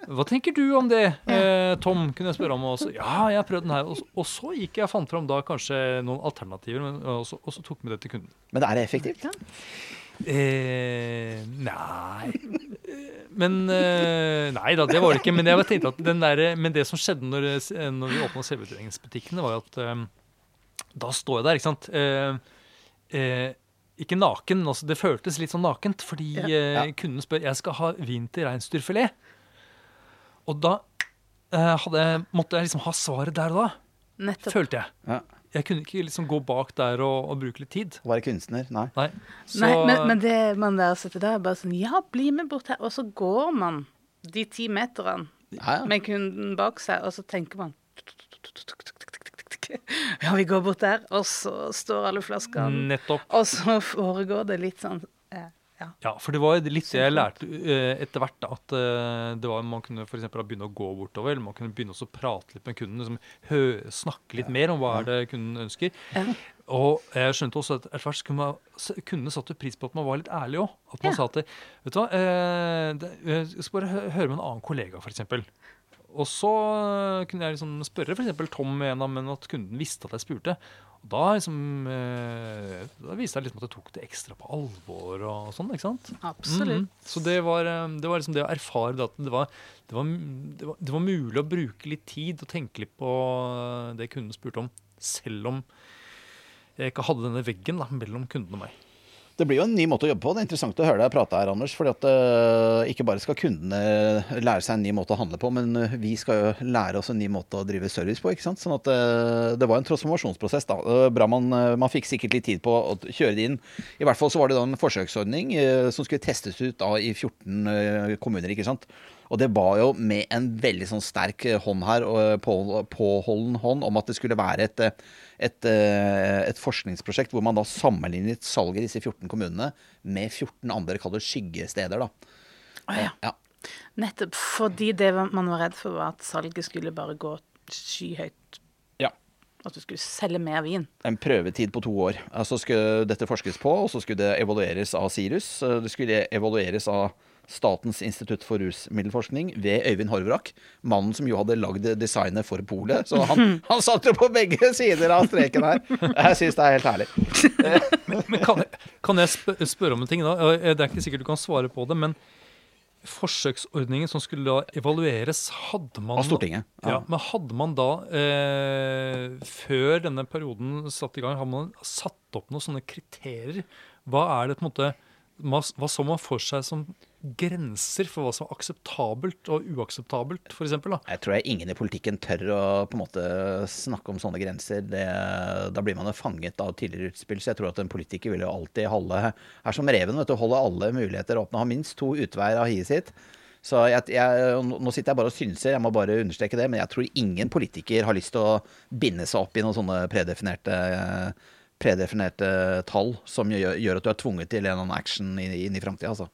Hva tenker du om det, eh, Tom? kunne jeg spørre om. Også. ja, jeg har prøvd den her. Og så, og så gikk jeg og fant fram da kanskje noen alternativer, men, og, så, og så tok vi det til kunden. Men er det effektivt? Eh, nei Men eh, Nei da, det var det ikke. Men, jeg tenkte at den der, men det som skjedde når, eh, når vi åpna selvbetjeningsbutikkene, var at um, da står jeg der, ikke sant. Uh, uh, ikke naken, men altså det føltes litt sånn nakent, fordi Ja. ja. Uh, kunden spør jeg skal ha vin til reinsdyrfilet. Og da hadde, måtte jeg liksom ha svaret der og da, Nettopp. følte jeg. Ja. Jeg kunne ikke liksom gå bak der og, og bruke litt tid. Å være kunstner? Nei. Nei. Så, Nei, men, men det man der sitter der, er bare sånn Ja, bli med bort her. Og så går man de ti meterne Ja, ja. med kunden bak seg, og så tenker man Ja, vi går bort der, og så står alle flaskene, Nettopp. og så foregår det litt sånn eh, Ja. Ja, for det var litt det jeg lærte eh, etter hvert. da, At eh, det var, man kunne for eksempel, begynne å gå bortover, eller man kunne begynne å prate litt med kunden. Liksom, hø, snakke litt mer om hva er det kunden ønsker. Ja. Og jeg skjønte også at etter hvert kunne kundene satte pris på at man var litt ærlig òg. At man Ja. sa at vet du hva, eh, det, jeg skal bare høre med en annen kollega, f.eks. Og så eh, kunne jeg liksom spørre f.eks. Tom en av men at kunden visste at jeg spurte. Og da, liksom, eh, da viste jeg liksom at jeg tok det ekstra på alvor og sånn. ikke sant? Absolutt. Mhm. Så det var, eh, det var liksom det å erfare at det var, det, var, det, var, det var mulig å bruke litt tid og tenke litt på det kunden spurte om, selv om jeg ikke hadde denne veggen da, mellom kunden og meg. Det blir jo en ny måte å jobbe på. Det er interessant å høre deg prate her, Anders. fordi at eh, ikke bare skal kundene lære seg en ny måte å handle på, men eh, vi skal jo lære oss en ny måte å drive service på. ikke sant? Sånn at uh, det var en transformasjonsprosess. da. Bra man, man fikk sikkert litt tid på å kjøre det inn. I hvert fall så var det da en forsøksordning som skulle testes ut da i 14 eh, kommuner. ikke sant? Og det var jo med en veldig sånn sterk eh, hånd her, eh, på, påholden hånd, om at det skulle være et, eh, et, et forskningsprosjekt hvor man da sammenlignet salget i disse 14 kommunene med 14 andre kall det skyggesteder. da. Oh, ja. Ja. Nettopp fordi det man var redd for, var at salget skulle bare gå skyhøyt. Ja. At du skulle selge mer vin. En prøvetid på to år. Altså skulle dette forskes på, og så skulle det evalueres av Sirus. Det skulle evalueres av Statens institutt for rusmiddelforskning ved Øyvind Horvrak. Mannen som jo hadde lagd designet for polet. Så han, han satt jo på begge sider av streken her. Jeg syns det er helt herlig. Men kan jeg, kan jeg spør, spørre om en ting? da? Eh, Det er ikke sikkert du kan svare på det, men forsøksordningen som skulle da evalueres, hadde man Av Stortinget. Ja, men hadde man da, eh, før denne perioden satt i gang, hadde man satt opp noen sånne kriterier? Hva er det på en måte hva hva så man for seg som grenser for hva som er akseptabelt og uakseptabelt, f.eks.? Jeg tror jeg ingen i politikken tør å på en måte snakke om sånne grenser. Det, da blir man jo fanget av tidligere utspill. Så jeg tror at en politiker vil jo alltid holde er som reven, vet du, holde alle muligheter åpne. Ha minst to utveier av hiet sitt. Så jeg, jeg, nå sitter jeg bare og synser, jeg må bare understreke det. Men jeg tror ingen politiker har lyst til å binde seg opp i noen sånne predefinerte predefinerte tall som gjør, gjør at du er tvunget til en annen action inn, inn i framtida. Altså.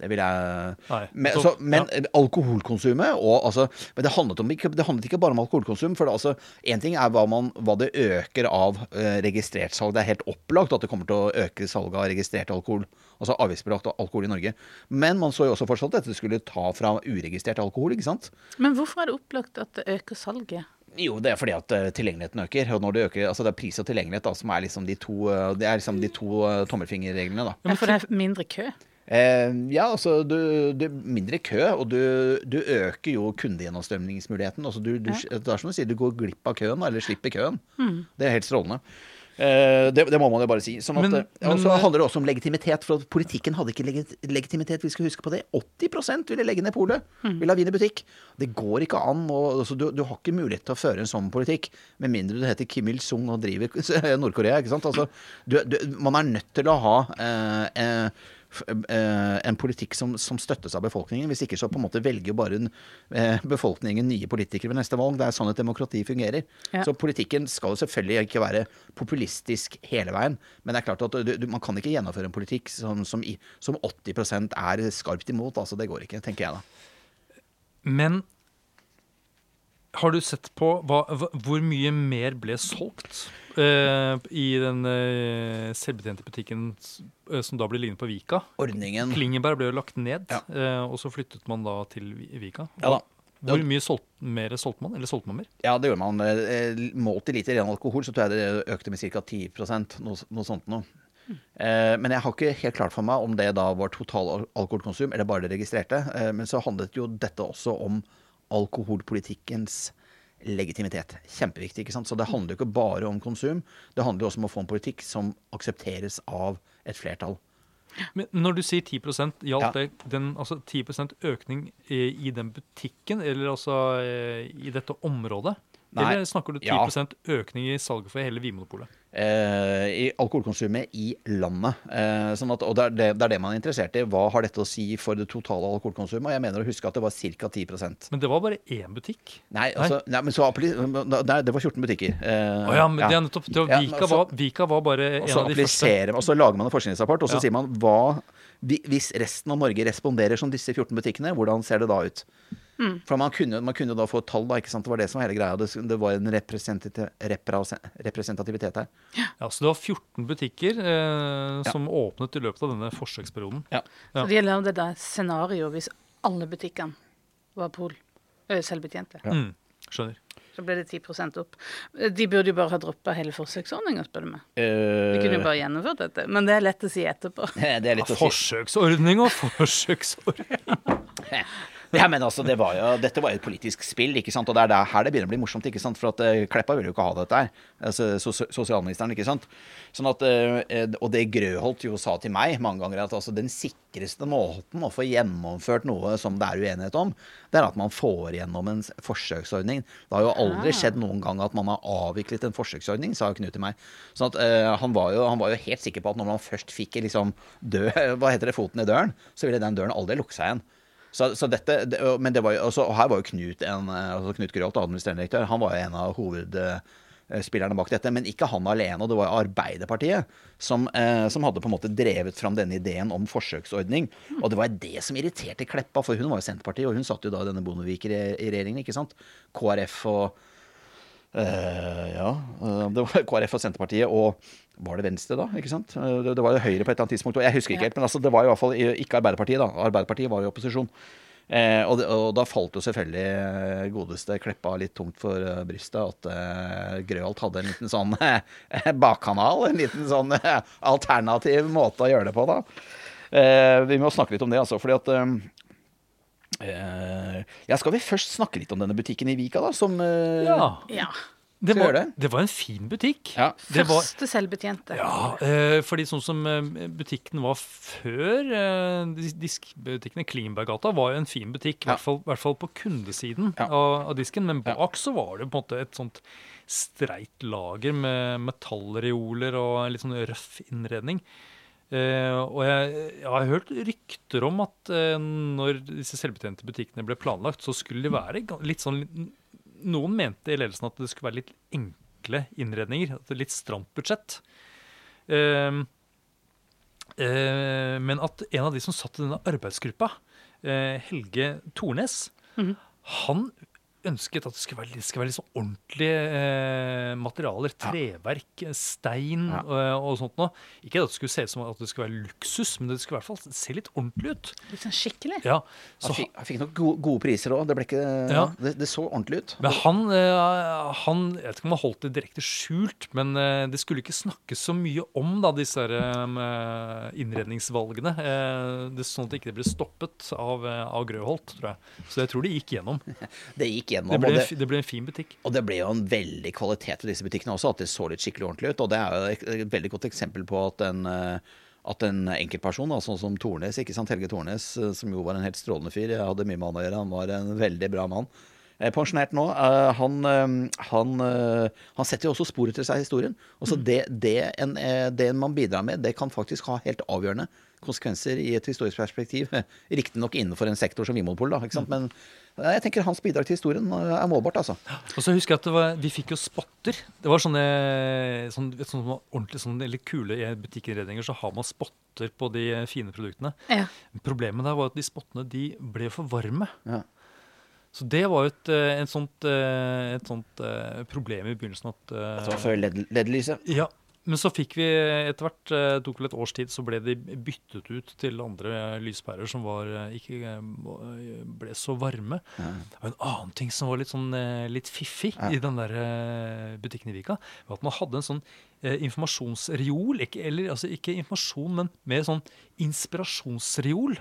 Det vil jeg Nei. Men, Så- så, men ja. alkoholkonsumet og altså Men det handlet, om, ikke, det handlet ikke bare om alkoholkonsum. For det, altså, en ting er hva, man, hva det øker av eh, registrert salg. Det er helt opplagt at det kommer til å øke salget av registrert alkohol. Altså avgiftsbelagt alkohol i Norge. Men man så jo også fortsatt at dette skulle ta fra uregistrert alkohol, ikke sant? Men hvorfor er det opplagt at det øker salget? Jo, det er fordi at eh, tilgjengeligheten øker. Og når det øker, altså det er pris og tilgjengelighet da, som er liksom de to, eh, det er liksom de to eh, tommelfingerreglene. da. Ja, for det er mindre kø. Eh, ja, altså du, du mindre kø, og du, du øker jo kundegjennomstrømningsmuligheten. Altså, du, du, Det er som du sier, du går glipp av køen, eller slipper køen. Det er helt strålende. Eh, det, det må man jo bare si. Sånn at, Men- eh, og så handler det også om legitimitet, for at politikken hadde ikke legit legitimitet. Vi skal huske på det. 80 ville legge ned polet. Ville ha vin i butikk. Det går ikke an. Og, altså, du, du har ikke mulighet til å føre en sånn politikk med mindre du heter Kim Il-sung og driver Nord-Korea. ikke sant? Altså, du, du, man er nødt til å ha eh, eh, eh, en politikk som, som støttes av befolkningen. Hvis ikke så på en måte velger jo bare en, eh, befolkningen nye politikere ved neste valg. Det er sånn et demokrati fungerer. Ja. Så politikken skal jo selvfølgelig ikke være populistisk hele veien. Men det er klart at du, du, man kan ikke gjennomføre en politikk som, som, i, som 80% er skarpt imot. Altså, det går ikke, tenker jeg da. Men har du sett på hva, hvor mye mer ble solgt uh, i den uh, selvbetjente butikken eh, som da ble liggende på Vika? Ordningen Klingeberg ble jo lagt ned, Ja. uh, og så flyttet man da til Vika. Ja da. Hvor mye solgt, mer solgte man? Eller solgte man mer? Ja, det gjorde man. Målt i liter ren alkohol så tror jeg det økte med ca. 10 noe, noe sånt noe. Eh, men jeg har ikke helt klart for meg om det da var total alkoholkonsum eller bare det registrerte. Eh, men så handlet jo dette også om alkoholpolitikkens legitimitet. Kjempeviktig. ikke sant? Så det handler jo ikke bare om konsum. Det handler også om å få en politikk som aksepteres av et flertall. Men når du sier 10 gjaldt Ja. det den, altså 10 økning i, i den butikken, eller altså eh, i dette området? Nei. Eller snakker du 10 Ja. økning i salget for hele Vinmonopolet? eh, i alkoholkonsumet i landet. Eh, sånn at, og det er det, det er det man er interessert i. Hva har dette å si for det totale alkoholkonsumet? Og jeg mener å huske at det var ca. 10% Men det var bare én butikk. Nei, altså, nei, men så nei, det var 14 butikker. Eh, oh, ja, men det er nettopp det var, Ja, Vika, var, Vika var bare en av de første. og så lager man en forskningsrapport, og så Ja. sier man hva Hvis resten av Norge responderer som disse 14 butikkene, hvordan ser det da ut? Mm. For man kunne, man kunne da få et tall, da, ikke sant? Det var det som var hele greia. Det, det var en representativitet her. Ja, så det var 14 butikker eh, som åpnet i løpet av denne forsøksperioden. Ja. Så det gjelder da der scenario hvis alle butikkene var pol, ø, selvbetjente. Mm, skjønner. Så ble det 10 opp. De burde jo bare ha droppa hele forsøksordninga, spør du meg. De Eh, kunne jo bare gjennomført dette. Men det er lett å si etterpå. det er litt Ja, å si. forsøksordning og forsøksordning. Ja, men altså, det var jo, Dette var jo et politisk spill, ikke sant? og det er der, her det begynner å bli morsomt. ikke sant? For at uh, Kleppa ville jo ikke ha dette her. Altså, sos sosialministeren, ikke sant. Sånn at, uh, Og det Grøholt jo sa til meg mange ganger, at altså, den sikreste måten å få gjennomført noe som det er uenighet om, det er at man får gjennom en forsøksordning. Det har jo aldri Ah. skjedd noen gang at man har avviklet en forsøksordning, sa Knut til meg. Sånn at uh, han, var jo, han var jo helt sikker på at når man først fikk liksom dø, hva heter det, foten i døren, så ville den døren aldri lukke seg igjen. Så, så dette, det, men det var jo, også, og her var jo Knut en, eh, altså Knut Grøholt, administrerende direktør, han var jo en av hovedspillerne bak dette. Men ikke han alene, og det var jo Arbeiderpartiet som, eh, som hadde på en måte drevet fram denne ideen om forsøksordning. Og det var det som irriterte Kleppa, for hun var jo Senterpartiet, og hun satt jo da i denne Bondevik-regjeringen, ikke sant. KrF og eh, ja, eh, det var KrF og Senterpartiet og var det Venstre da, ikke sant? Eh, Det, var jo Høyre på et eller annet tidspunkt, og jeg husker ikke helt, men altså, det var i hvert fall ikke Arbeiderpartiet da. Arbeiderpartiet var i opposisjon. Eh, og, og da falt jo selvfølgelig eh, godeste Kleppa litt tungt for uh, brystet at uh, Grøholt hadde en liten sånn uh, bakkanal, en liten sånn eh, alternativ måte å gjøre det på da. Eh, vi må snakke litt om det, altså, fordi at eh, eh, ja, Skal vi først snakke litt om denne butikken i Vika, da? Som eh, Ja. Ja. Det var, det? det var en fin butikk. Ja. Det var, Første selvbetjente. ja, eh, fordi sånn som eh, butikken var før eh, i Diskbutikkene Klinberggata var jo en fin butikk, i Ja. hvert, fall, hvert fall på kundesiden Ja. av, av disken. Men Ja. bak så var det på en måte et sånt streit lager med metallreoler og litt sånn røff innredning. Eh, og jeg, jeg har hørt rykter om at eh, når disse selvbetjente butikkene ble planlagt, så skulle de være litt sånn Noen mente i ledelsen at det skulle være litt enkle innredninger. At det er litt stramt budsjett. Eh, Eh, men at en av de som satt i denne arbeidsgruppa, eh, Helge Tornes, Mhm. han ønsket at det skulle være, det skulle være litt sånn ordentlige eh, materialer. Treverk, stein Ja. og, og sånt noe. Ikke at det skulle se ut som at det skulle være luksus, men det skulle i hvert fall se litt ordentlig ut. Litt sånn skikkelig. Ja, så Han fikk, han fikk nok gode, gode priser òg. Det, Ja. det, det så ordentlig ut. Men han, eh, han Jeg vet ikke om han holdt det direkte skjult, men eh, det skulle ikke snakkes så mye om da, disse her, eh, innredningsvalgene. Eh, det, sånn at det ikke ble stoppet av, eh, av Grøholt, tror jeg. Så jeg tror det gikk gjennom. Det gikk gjennom. Det ble, det, det ble en fin butikk. Og det ble jo en veldig kvalitet ved disse butikkene også, at det så litt skikkelig ordentlig ut. Og det er jo et, veldig godt eksempel på at en, eh, at en enkeltperson, da, sånn som Tornes, ikke sant, Helge Tornes, eh, som jo var en helt strålende fyr, jeg hadde mye med han å gjøre, han var en veldig bra mann. Eh, Pensjonert nå. Han, han, han setter jo også spor etter seg i historien. Og så det, det, en, det man bidrar med, det kan faktisk ha helt avgjørende konsekvenser i et historisk perspektiv. Riktignok innenfor en sektor som Vinmonopol, da. Ikke sant? Men eh, jeg tenker hans bidrag til historien eh, er målbart, altså. Og så husker jeg at det var, vi fikk jo spotter. Det var sånne, sånne, sånne ordentlig sånne eller kule i butikkinnredninger, så har man spotter på de eh, fine produktene. Ja. Problemet der var at de spottene de ble for varme. Ja. Så det var jo et, et, sånt, et sånt problem i begynnelsen at At Det var før LED- LED-lyset. Ja, men så fikk vi etter hvert, Det tok vel et års tid, så ble de byttet ut til andre lyspærer som var, eh, ikke eh, ble så varme. Ja. Og en annen ting som var litt sånn eh, litt fiffig Ja. i den der eh, butikken i Vika, var at man hadde en sånn eh, informasjonsreol. Ikke, eller altså ikke informasjon, men mer sånn inspirasjonsreol.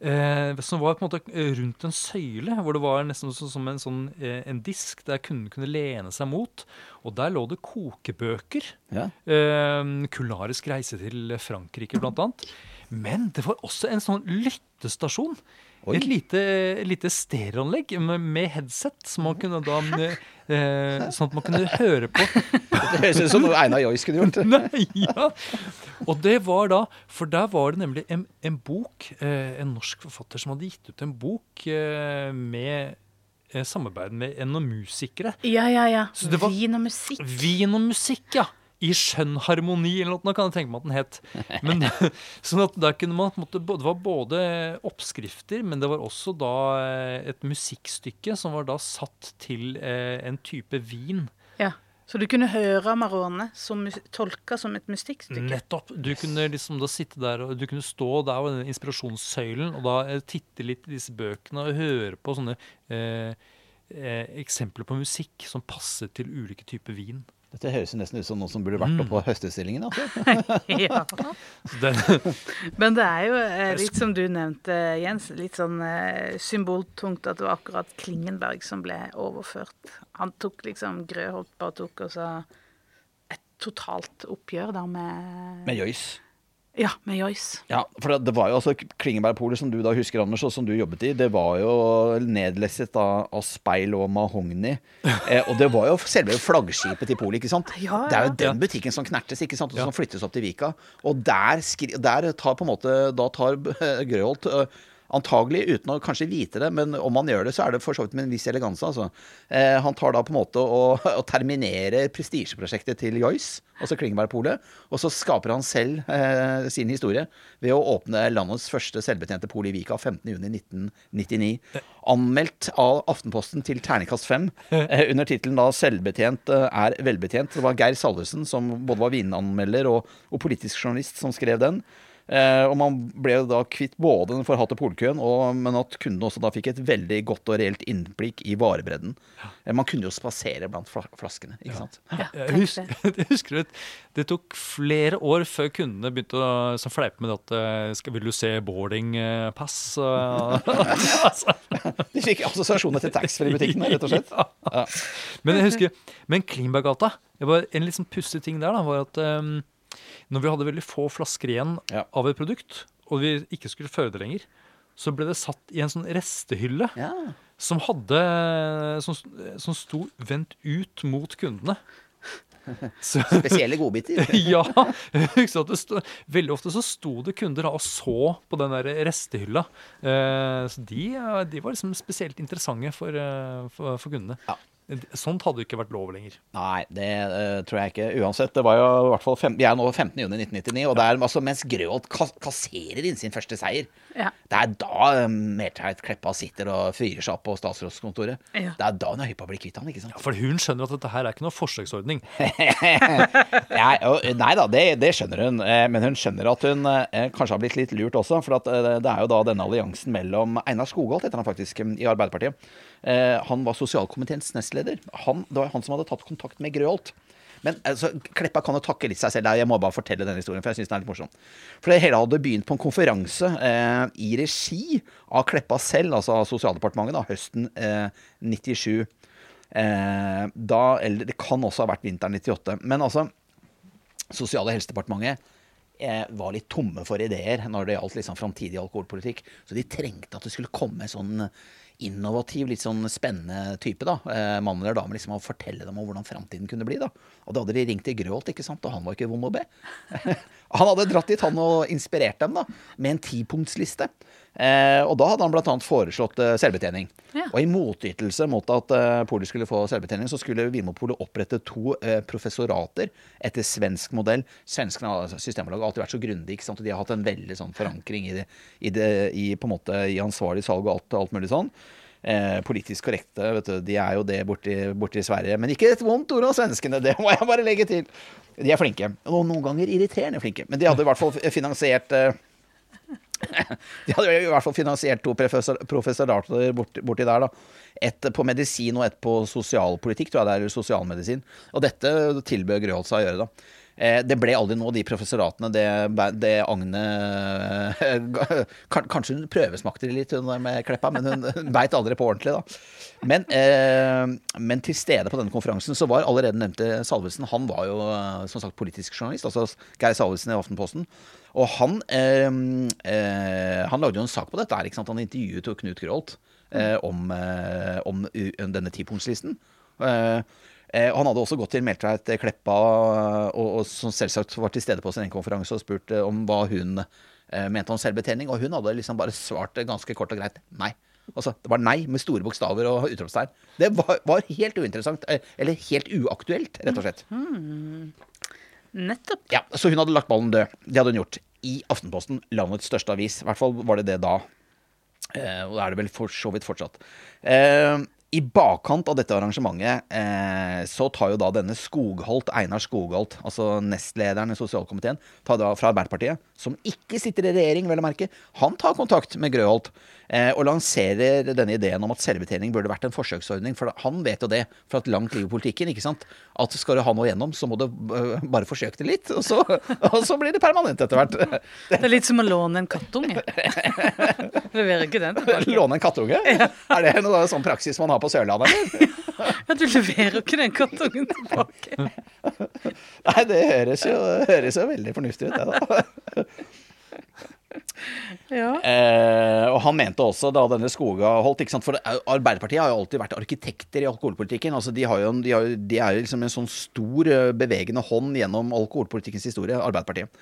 Eh, som var på en måte eh, rundt en søyle, hvor det var nesten som en, sånn, eh, en disk der kunden kunne lene seg mot. Og der lå det kokebøker. Ja. Eh, kulinarisk reise til Frankrike, blant annet. Men det var også en sånn lyttestasjon. Oi. Et lite, lite stereoanlegg med, med headset, som man kunne da eh, Sånn at man kunne høre på Det høres ut som noe Einar Joyce kunne gjort. Nei, ja. Og det var da For der var det nemlig en, en bok, eh, en norsk forfatter som hadde gitt ut en bok eh, med eh, samarbeid med en og musikere. Ja, ja, ja. Var- Vin og musikk. Vin og musikk, ja. I skjønn harmoni, eller noe, kan jeg tenke meg at den het. Men, sånn at der kunne man, måtte, Det var både oppskrifter, men det var også da eh, et musikkstykke som var da satt til eh, en type vin. Ja. Så du kunne høre Marone som tolka som et mystikkstykke? Nettopp. Du kunne liksom da sitte der og du kunne stå der ved den inspirasjonssøylen og da eh, titte litt i disse bøkene og høre på sånne eh, eh, eksempler på musikk som passet til ulike typer vin. Dette høres nesten ut som noen som burde vært oppe på høstutstillingen. Altså. ja. Men det er jo eh, litt som du nevnte, Jens, litt sånn eh, symboltungt at det var akkurat Klingenberg som ble overført. Han tok liksom Grøholt bare tok og så et totalt oppgjør da med Med Joyce. Ja, med Joyce. Ja, for det, var jo altså Klingebergpolet, som du da husker, Anders, og som du jobbet i, det var jo nedlesset av, av speil og mahogni. Eh, og det var jo selve flaggskipet til polet, ikke sant? Ja, Det er jo ja. den butikken som knertes, ikke sant? Og Ja. som flyttes opp til Vika. Og der, der tar på en måte Da tar Grøholt Antagelig uten å kanskje vite det, men om han gjør det, så er det for så vidt med en viss eleganse. Altså. Eh, han tar da på en måte og, og terminerer prestisjeprosjektet til Joyce, altså Klingeberg-polet, og så skaper han selv eh, sin historie ved å åpne landets første selvbetjente pol i Vika 15.6.1999. Anmeldt av Aftenposten til terningkast fem eh, under tittelen 'Selvbetjent eh, er velbetjent'. Det var Geir Salvesen, som både var vinanmelder og, og politisk journalist, som skrev den. Eh, og man ble jo da kvitt både den forhatte polkøen, og, men at kundene også da fikk et veldig godt og reelt innblikk i varebredden. Eh, man kunne jo spasere blant flaskene, ikke sant. Ja, jeg husker, det. jeg husker det, det tok flere år før kundene begynte å fleipe med at eh, skal, Vil du se boardingpass? pass? altså, De fikk assosiasjoner til taxfree-butikkene, rett og slett. Ja. Men jeg husker, men var En litt sånn pussig ting der da, var at um, når vi hadde veldig få flasker igjen Ja. av et produkt, og vi ikke skulle føre det lenger, så ble det satt i en sånn restehylle Ja. som hadde som, som sto vendt ut mot kundene. Så, Spesielle godbiter. ja. jeg at det sto, veldig ofte så sto det kunder da og så på den der restehylla. Eh, så de, de var liksom spesielt interessante for, eh, for, for kundene. Ja. Sånt hadde jo ikke vært lov lenger. Nei, det uh, tror jeg ikke. Uansett, det var jo i hvert fall fem, Vi er nå 15.6.1999, og det er altså mens Grøholt kas kasserer inn sin første seier. Ja. Det er da Merteit Mertveit Kleppa sitter og fyrer seg opp på statsrådskontoret. Ja. Det er da hun er hypp på å bli kvitt han, ikke sant? For hun skjønner at dette her er ikke noe forsøksordning. Nei, og- nei da, det, det skjønner hun. eh, Men hun skjønner at hun eh, kanskje har blitt litt lurt også. For at eh, det er jo da denne alliansen mellom Einar Skogholt, heter han faktisk, eh, i Arbeiderpartiet. Eh, Han var sosialkomiteens nestleder. Han, det var han som hadde tatt kontakt med Grøholt. Men altså, Kleppa kan jo takke litt seg selv. Jeg må bare fortelle denne historien, for jeg synes den er litt morsom. For det hele hadde begynt på en konferanse eh, i regi av Kleppa selv, altså av Sosialdepartementet, da, høsten eh, 97. Eh, da, eller det kan også ha vært vinteren 98. Men altså, Sosial- og helsedepartementet eh, var litt tomme for ideer når det gjaldt liksom framtidig alkoholpolitikk. Så de trengte at det skulle komme sånn innovativ, litt sånn spennende type. da, eh, Mann eller dame, liksom, og fortelle dem om hvordan framtiden kunne bli. da. Og da hadde de ringt til Grøholt, ikke sant, og han var ikke vond å be. han hadde dratt dit, han, og inspirert dem da, med en tipunktsliste. Eh, og da hadde han bl.a. foreslått eh, selvbetjening. Ja. Og i motytelse mot at eh, polet skulle få selvbetjening, så skulle Vinmopolet opprette to professorater etter svensk modell. Svenskene har altså, alltid vært så grundig, ikke sant? og de har hatt en veldig sånn forankring i, det, i, det, i, på en måte, i ansvarlig salg og alt, alt mulig sånn. Eh, politisk korrekte, vet du, de er jo det borti, borti Sverige. Men ikke et vondt ord om svenskene, det må jeg bare legge til. De er flinke. Og noen ganger irriterende flinke. Men de hadde i hvert fall finansiert eh, de hadde i hvert fall finansiert to professor, professorater borti, borti der. da. Ett på medisin og ett på sosialpolitikk, tror jeg det er, sosialmedisin. Og dette tilbød Grøholt seg å gjøre, da. Eh, det ble aldri noe, av de professoratene. Det, det Agne Kanskje hun prøvesmakte litt hun med Kleppa, men hun beit aldri på ordentlig, da. Men, eh, men til stede på denne konferansen så var allerede nevnte Salvesen Han var jo eh, som sagt politisk journalist, altså Geir Salvesen i Aftenposten. Og han, eh, eh, han lagde jo en sak på dette. her? Han intervjuet jo Knut Grolt eh, om, eh, om denne tipunktslisten. Eh, eh, han hadde også gått til Meltveit Kleppa, og, og som selvsagt var til stede på sin egen konferanse og spurt om hva hun mente om selvbetjening. Og hun hadde liksom bare svart ganske kort og greit nei. Altså, det var nei med store bokstaver og utropstegn. Det var, var helt uinteressant. Eller helt uaktuelt, rett og slett. Nettopp. Ja, Så hun hadde lagt ballen død. Det hadde hun gjort. I Aftenposten, landets største avis. I hvert fall var det det da. Eh, og det er det vel for så vidt fortsatt. Eh, I bakkant av dette arrangementet eh, så tar jo da denne Skogholt, Einar Skogholt, altså nestlederen i sosialkomiteen, fra Arbeiderpartiet, som ikke sitter i regjering, vel å merke, han tar kontakt med Grøholt eh, og lanserer denne ideen om at selvbetjening burde vært en forsøksordning. For han vet jo det fra et langt liv i politikken, ikke sant. At skal du ha noe gjennom, så må du bare forsøke det litt, og så, og så blir det permanent etter hvert. Det er litt som å låne en kattunge. Leverer ikke den tilbake. Låne en kattunge? Er det noe sånn praksis man har på Sørlandet, eller? Ja, du leverer ikke den kartongen tilbake. Nei, det høres jo, høres jo veldig fornuftig ut, det, da. Ja. Eh, og han mente også da denne Skoga holdt ikke sant? For det er jo- Arbeiderpartiet har jo alltid vært arkitekter i alkoholpolitikken. altså De, har jo, de, har, jo- de er jo liksom en sånn stor eh, bevegende hånd gjennom alkoholpolitikkens historie, Arbeiderpartiet.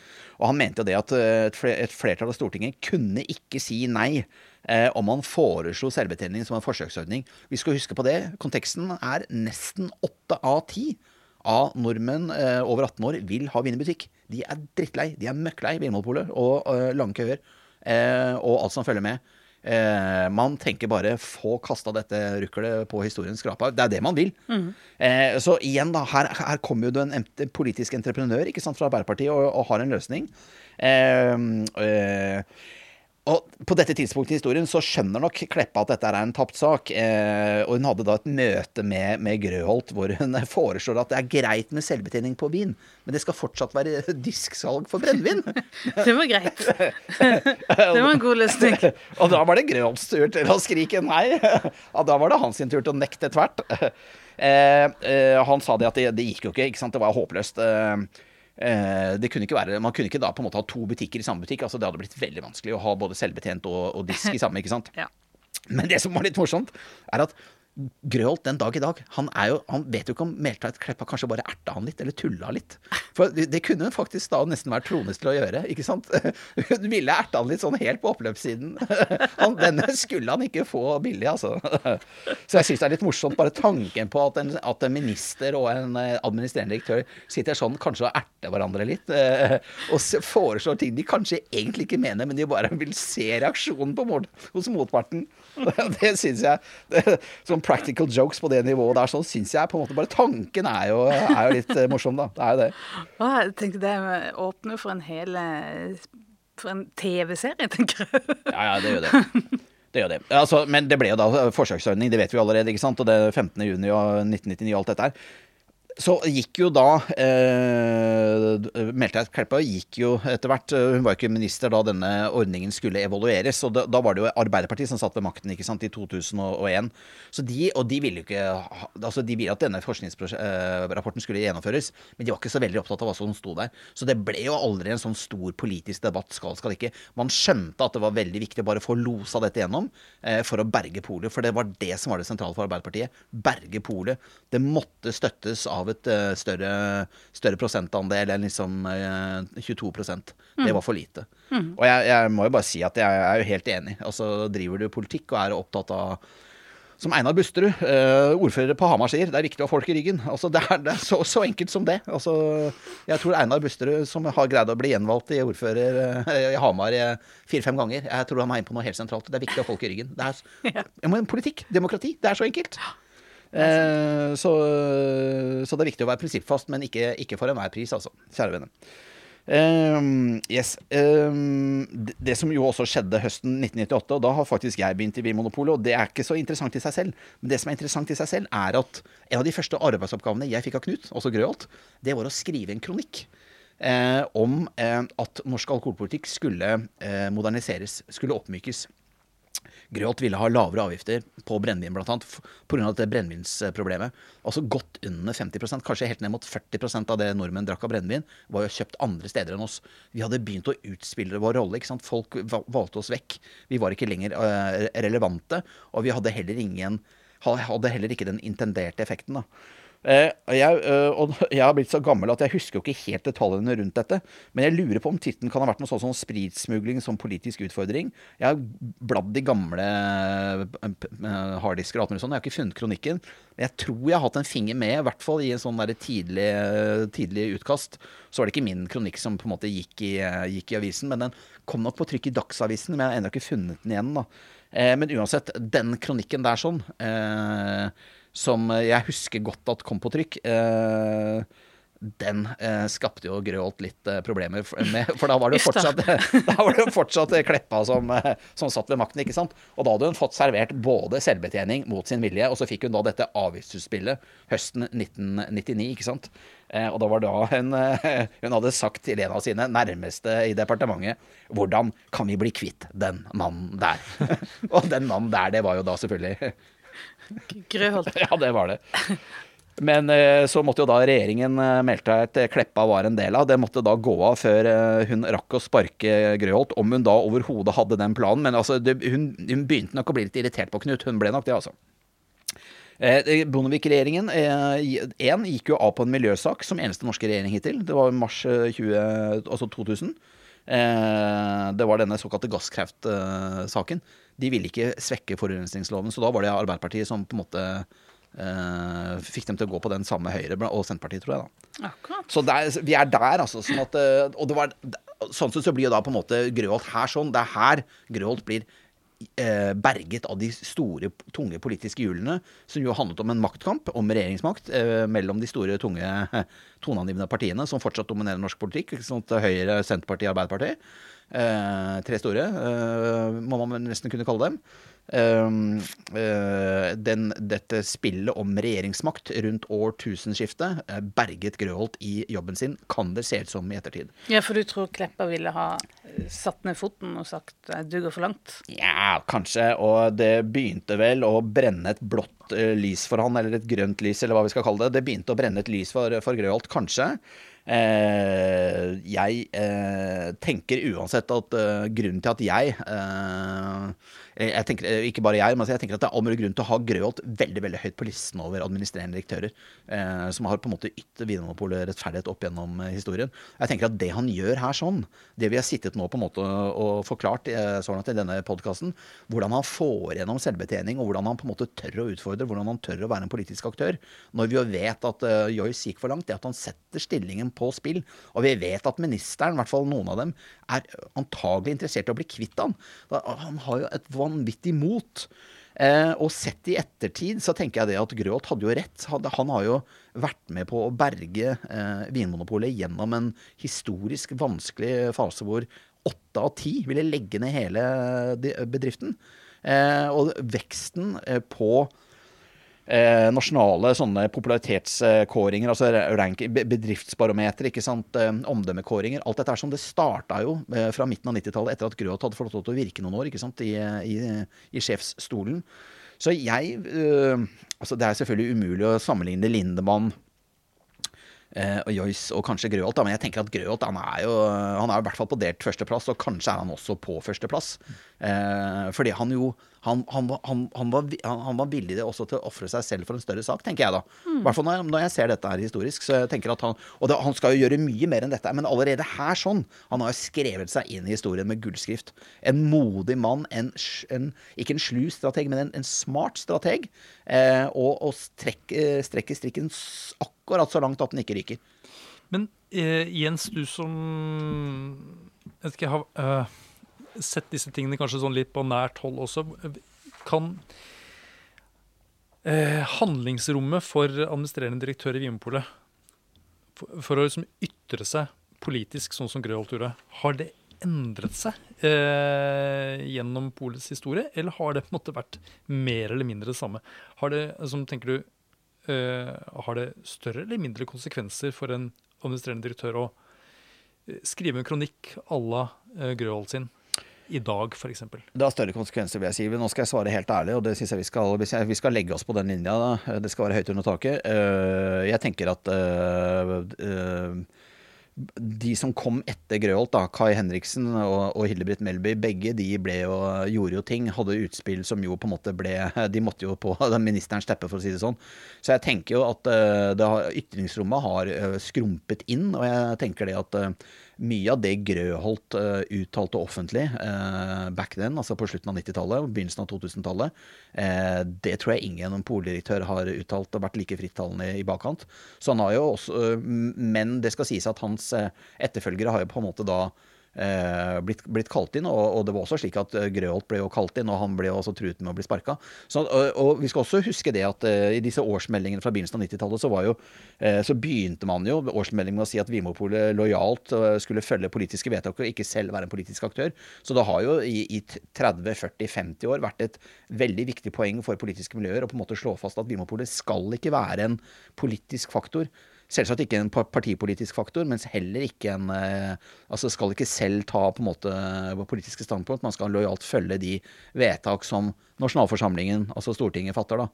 Og han mente jo det at eh, et flertall av Stortinget kunne ikke si nei eh, om man foreslo selvbetjening som en forsøksordning. Vi skal huske på det. Konteksten er nesten åtte av ti av nordmenn eh, over 18 år vil ha vin. De er drittlei. De er møkklei Vinmonopolet og eh, lange køer eh, og alt som følger med. Eh, man tenker bare få kasta dette ruklet på historiens skrapa. Det er det man vil. Eh, så igjen, da. Her, her kommer jo det en politisk entreprenør ikke sant, fra Arbeiderpartiet og, og har en løsning. Eh, eh, og på dette tidspunktet i historien så skjønner nok Kleppa at dette er en tapt sak. Eh, og hun hadde da et møte med, med Grøholt hvor hun foreslår at det er greit med selvbetjening på vin, men det skal fortsatt være disksalg for brennevin. Det var greit. Det var en god løsning. og da var det Grøholts tur til å skrike nei. Og da var det hans tur til å nekte tvert. Eh, eh, han sa det at det, det gikk jo ikke, ikke sant? det var håpløst. Eh, det kunne ikke være, Man kunne ikke da på en måte ha to butikker i samme butikk. altså Det hadde blitt veldig vanskelig å ha både selvbetjent og, og disk i samme. ikke sant? Ja. Men det som var litt morsomt, er at Grøholt den dag i dag, han, er jo, han vet jo ikke om Meltveit Kleppa kanskje bare erta han litt, eller tulla litt. For det, kunne hun faktisk da nesten vært trones til å gjøre, ikke sant? Hun ville erta han litt sånn helt på oppløpssiden. Han, denne skulle han ikke få billig, altså. Så jeg syns det er litt morsomt, bare tanken på at en, at en minister og en eh, administrerende direktør sitter sånn kanskje og erter hverandre litt, eh, og foreslår ting de kanskje egentlig ikke mener, men de bare vil se reaksjonen på mot, hos motparten. Det syns jeg det, Sånn practical jokes på det nivået der, sånn syns jeg på en måte bare Tanken er jo, er jo litt eh, morsom, da. Det er jo det. Å, jeg tenkte det åpner for en hel eh, For en TV-serie, tenker jeg. Ja, ja, det gjør det. Det gjør det. Altså, men det ble jo da forsøksordning, det vet vi allerede. ikke sant? Og det er 15. juni 1999 og alt dette her. Så gikk jo da eh, Meltveit Kleppa gikk jo etter hvert eh, Hun var jo ikke minister da denne ordningen skulle evalueres. Og da, var det jo Arbeiderpartiet som satt ved makten ikke sant, i 2001. Så de, og de ville jo ikke altså De ville at denne forskningsrapporten skulle gjennomføres, men de var ikke så veldig opptatt av hva som sto der. Så det ble jo aldri en sånn stor politisk debatt. Skal, skal ikke. Man skjønte at det var veldig viktig å bare få losa dette gjennom eh, for å berge polet. For det var det som var det sentrale for Arbeiderpartiet. Berge polet. Det måtte støttes av et eh, større, større prosentandel enn liksom eh, 22% Det var for lite. Og jeg, jeg må jo bare si at jeg er jo helt enig. Altså Driver du politikk og er opptatt av som Einar Busterud, uh, ordfører på Hamar, sier, det er viktig å ha folk i ryggen. Altså, det er, det er så, så enkelt som det. Altså, jeg tror Einar Busterud, som har greid å bli gjenvalgt i ordfører uh, i Hamar eh, fire-fem ganger, jeg tror han er inne på noe helt sentralt. Det er viktig å ha folk i ryggen. Det er, Ja. ja, men politikk, demokrati, det er så enkelt. Eh, så, så det er viktig å være prinsippfast, men ikke, ikke for enhver pris, altså. Kjære venner. Um, yes. Um, det, det som jo også skjedde høsten 1998, og da har faktisk jeg begynt i Vinmonopolet, og det er ikke så interessant i seg selv. Men det som er interessant i seg selv, er at en av de første arbeidsoppgavene jeg fikk av Knut, også Grøholt, det var å skrive en kronikk. Eh, om eh, at norsk alkoholpolitikk skulle eh, moderniseres, skulle oppmykes. Grøholt ville ha lavere avgifter på brennevin, bl.a. pga. dette brennevinsproblemet. Altså godt under 50% kanskje helt ned mot 40% av det nordmenn drakk av brennevin, var jo kjøpt andre steder enn oss. Vi hadde begynt å utspille vår rolle. ikke sant? Folk valgte oss vekk. Vi var ikke lenger eh, relevante, og vi hadde heller ingen hadde heller ikke den intenderte effekten. da. Eh, jeg, eh, og jeg har blitt så gammel at jeg husker jo ikke helt detaljene rundt dette. Men jeg lurer på om tittelen kan ha vært noe sånn som spritsmugling som politisk utfordring. Jeg har bladd i gamle eh, harddisker og alt mulig sånn. Jeg har ikke funnet kronikken. Men jeg tror jeg har hatt en finger med, i hvert fall i en sånn tidlig, tidlig utkast. Så var det ikke min kronikk som på en måte gikk i, gikk i avisen, men den kom nok på trykk i Dagsavisen. Men jeg har ennå ikke funnet den igjen. da. Men uansett, den kronikken der sånn eh, som jeg husker godt at kom på trykk, eh, den eh, skapte jo Grøholt litt eh, problemer med. For da var det jo fortsatt, var det fortsatt eh, Kleppa som, eh, som satt ved makten, ikke sant. Og da hadde hun fått servert både selvbetjening mot sin vilje, og så fikk hun da dette avgiftsutspillet høsten 1999, ikke sant. Eh, og da var da hun, eh, hun hadde sagt til en av sine nærmeste i departementet hvordan kan vi bli kvitt den mannen der? og den mannen der, det var jo da selvfølgelig Grøholt. ja, det var det. Men eh, så måtte jo da regjeringen meldte at Kleppa var en del av. Det måtte da gå av før eh, hun rakk å sparke Grøholt, om hun da overhodet hadde den planen. Men altså, det, hun, hun begynte nok å bli litt irritert på Knut. Hun ble nok det, altså. Eh, Bondevik-regjeringen eh, en gikk jo av på en miljøsak som eneste norske regjering hittil. Det var mars eh, 20, altså 2000. Eh, det var denne såkalte gasskraftsaken. De ville ikke svekke forurensningsloven, så da var det Arbeiderpartiet som på en måte Uh, fikk dem til å gå på den samme Høyre og Senterpartiet, tror jeg. da. Akkurat. Så der, vi er der, altså. Sånn at, eh, og det var, sånn sett så blir jo da på en måte Grøholt her sånn. Det er her Grøholt blir uh, berget av de store, tunge politiske hjulene, som jo handlet om en maktkamp, om regjeringsmakt, uh, mellom de store, tunge, toneangivende partiene som fortsatt dominerer norsk politikk. sant? Høyre, Senterpartiet, Arbeiderpartiet. Eh, tre store, eh, må man nesten kunne kalle dem. Um, eh, den, dette spillet om regjeringsmakt rundt årtusenskiftet eh, berget Grøholt i jobben sin, kan det se ut som i ettertid. Ja, for du tror Kleppa ville ha eh, satt ned foten og sagt eh, du går for langt? Ja, kanskje. Og det begynte vel å brenne et blått eh, lys for han, eller et grønt lys, eller hva vi skal kalle det. Det begynte å brenne et lys for, for Grøholt, kanskje. Eh, jeg eh, tenker uansett at eh, grunnen til at jeg jeg tenker, eh, Ikke bare jeg, men altså jeg tenker at det er all mulig grunn til å ha Grøholt veldig veldig høyt på listen over administrerende direktører eh, som har på en måte ytt Vinmonopolet rettferdighet opp gjennom eh, historien. Jeg tenker at det han gjør her sånn, det vi har sittet nå på en måte og forklart eh, så langt i denne podkasten, hvordan han får gjennom selvbetjening, og hvordan han på en måte tør å utfordre, hvordan han tør å være en politisk aktør, når vi jo vet at eh, Joyce gikk for langt, det at han setter stillingen på spill. Og vi vet at ministeren, i hvert fall noen av dem, er antagelig interessert i å bli kvitt han. Han har jo et vanvittig mot. Eh, og sett i ettertid så tenker jeg det at Grøth hadde jo rett. Han, han har jo vært med på å berge eh, Vinmonopolet gjennom en historisk vanskelig fase hvor åtte av ti ville legge ned hele bedriften. Eh, og veksten eh, på eh, nasjonale sånne popularitetskåringer, altså rank, bedriftsbarometer, ikke sant, eh, omdømmekåringer. Alt dette er som det starta jo eh, fra midten av 90-tallet, etter at Grøth hadde fått lov til å virke noen år ikke sant, i, i, i sjefsstolen. Så jeg øh, altså Det er selvfølgelig umulig å sammenligne Lindemann øh, og Joyce og kanskje Grøholt, men jeg tenker at Grøholt han er jo han er i hvert fall på delt førsteplass, og kanskje er han også på førsteplass. Eh, fordi han jo han, han, han, han var, var, villig også til å ofre seg selv for en større sak, tenker jeg da. I hvert fall når, når, jeg ser dette her historisk. så jeg tenker at han, Og det, han skal jo gjøre mye mer enn dette, men allerede her sånn. Han har jo skrevet seg inn i historien med gullskrift. En modig mann, en, en, ikke en slu strateg, men en, en smart strateg. Eh, og, og strekker strekke strikken akkurat så langt at den ikke ryker. Men eh, Jens, du som jeg vet ikke, har uh sett disse tingene kanskje sånn litt på nært hold også, kan eh, handlingsrommet for administrerende direktør i Vinmonopolet for, for, å liksom ytre seg politisk sånn som Grøholt gjorde, har det endret seg eh, gjennom polets historie, eller har det på en måte vært mer eller mindre det samme? Har det, altså, tenker du, eh, har det større eller mindre konsekvenser for en administrerende direktør å eh, skrive en kronikk à la eh, Grøholt sin i dag, f.eks.? Det har større konsekvenser, vil jeg si. Nå skal jeg svare helt ærlig, og det syns jeg vi skal, vi skal legge oss på den linja. Da. Det skal være høyt under taket. Eh, jeg tenker at eh, eh, de som kom etter Grøholt, da, Kai Henriksen og, og Hildebritt Melby, begge de jo, gjorde jo ting. Hadde utspill som jo på en måte ble De måtte jo på ministerens teppe, for å si det sånn. Så jeg tenker jo at det ytringsrommet har skrumpet inn, og jeg tenker det at mye av det Grøholt uh, uttalte offentlig uh, back then, altså på slutten av 90-tallet og begynnelsen av 2000-tallet, uh, eh, det tror jeg ingen poldirektør har uttalt og vært like frittalende i bakkant. Så han har jo også, Men det skal sies at hans etterfølgere har jo på en måte da blitt, blitt, kalt inn. Og, og, det var også slik at eh, Grøholt ble jo kalt inn, og han ble også truet med å bli sparka. Og, og, vi skal også huske det at eh, i disse årsmeldingene fra begynnelsen av 90-tallet, så, eh, så, begynte man jo årsmeldingen med å si at Vimopolet lojalt eh, skulle følge politiske vedtak og ikke selv være en politisk aktør. Så det har jo i, i 30-40-50 år vært et veldig viktig poeng for politiske miljøer å på en måte slå fast at Vimopolet skal ikke være en politisk faktor. Selvsagt ikke en partipolitisk faktor, mens heller ikke en eh, Altså skal ikke selv ta på en måte politiske standpunkt. Man skal lojalt følge de vedtak som nasjonalforsamlingen, altså Stortinget, fatter. da.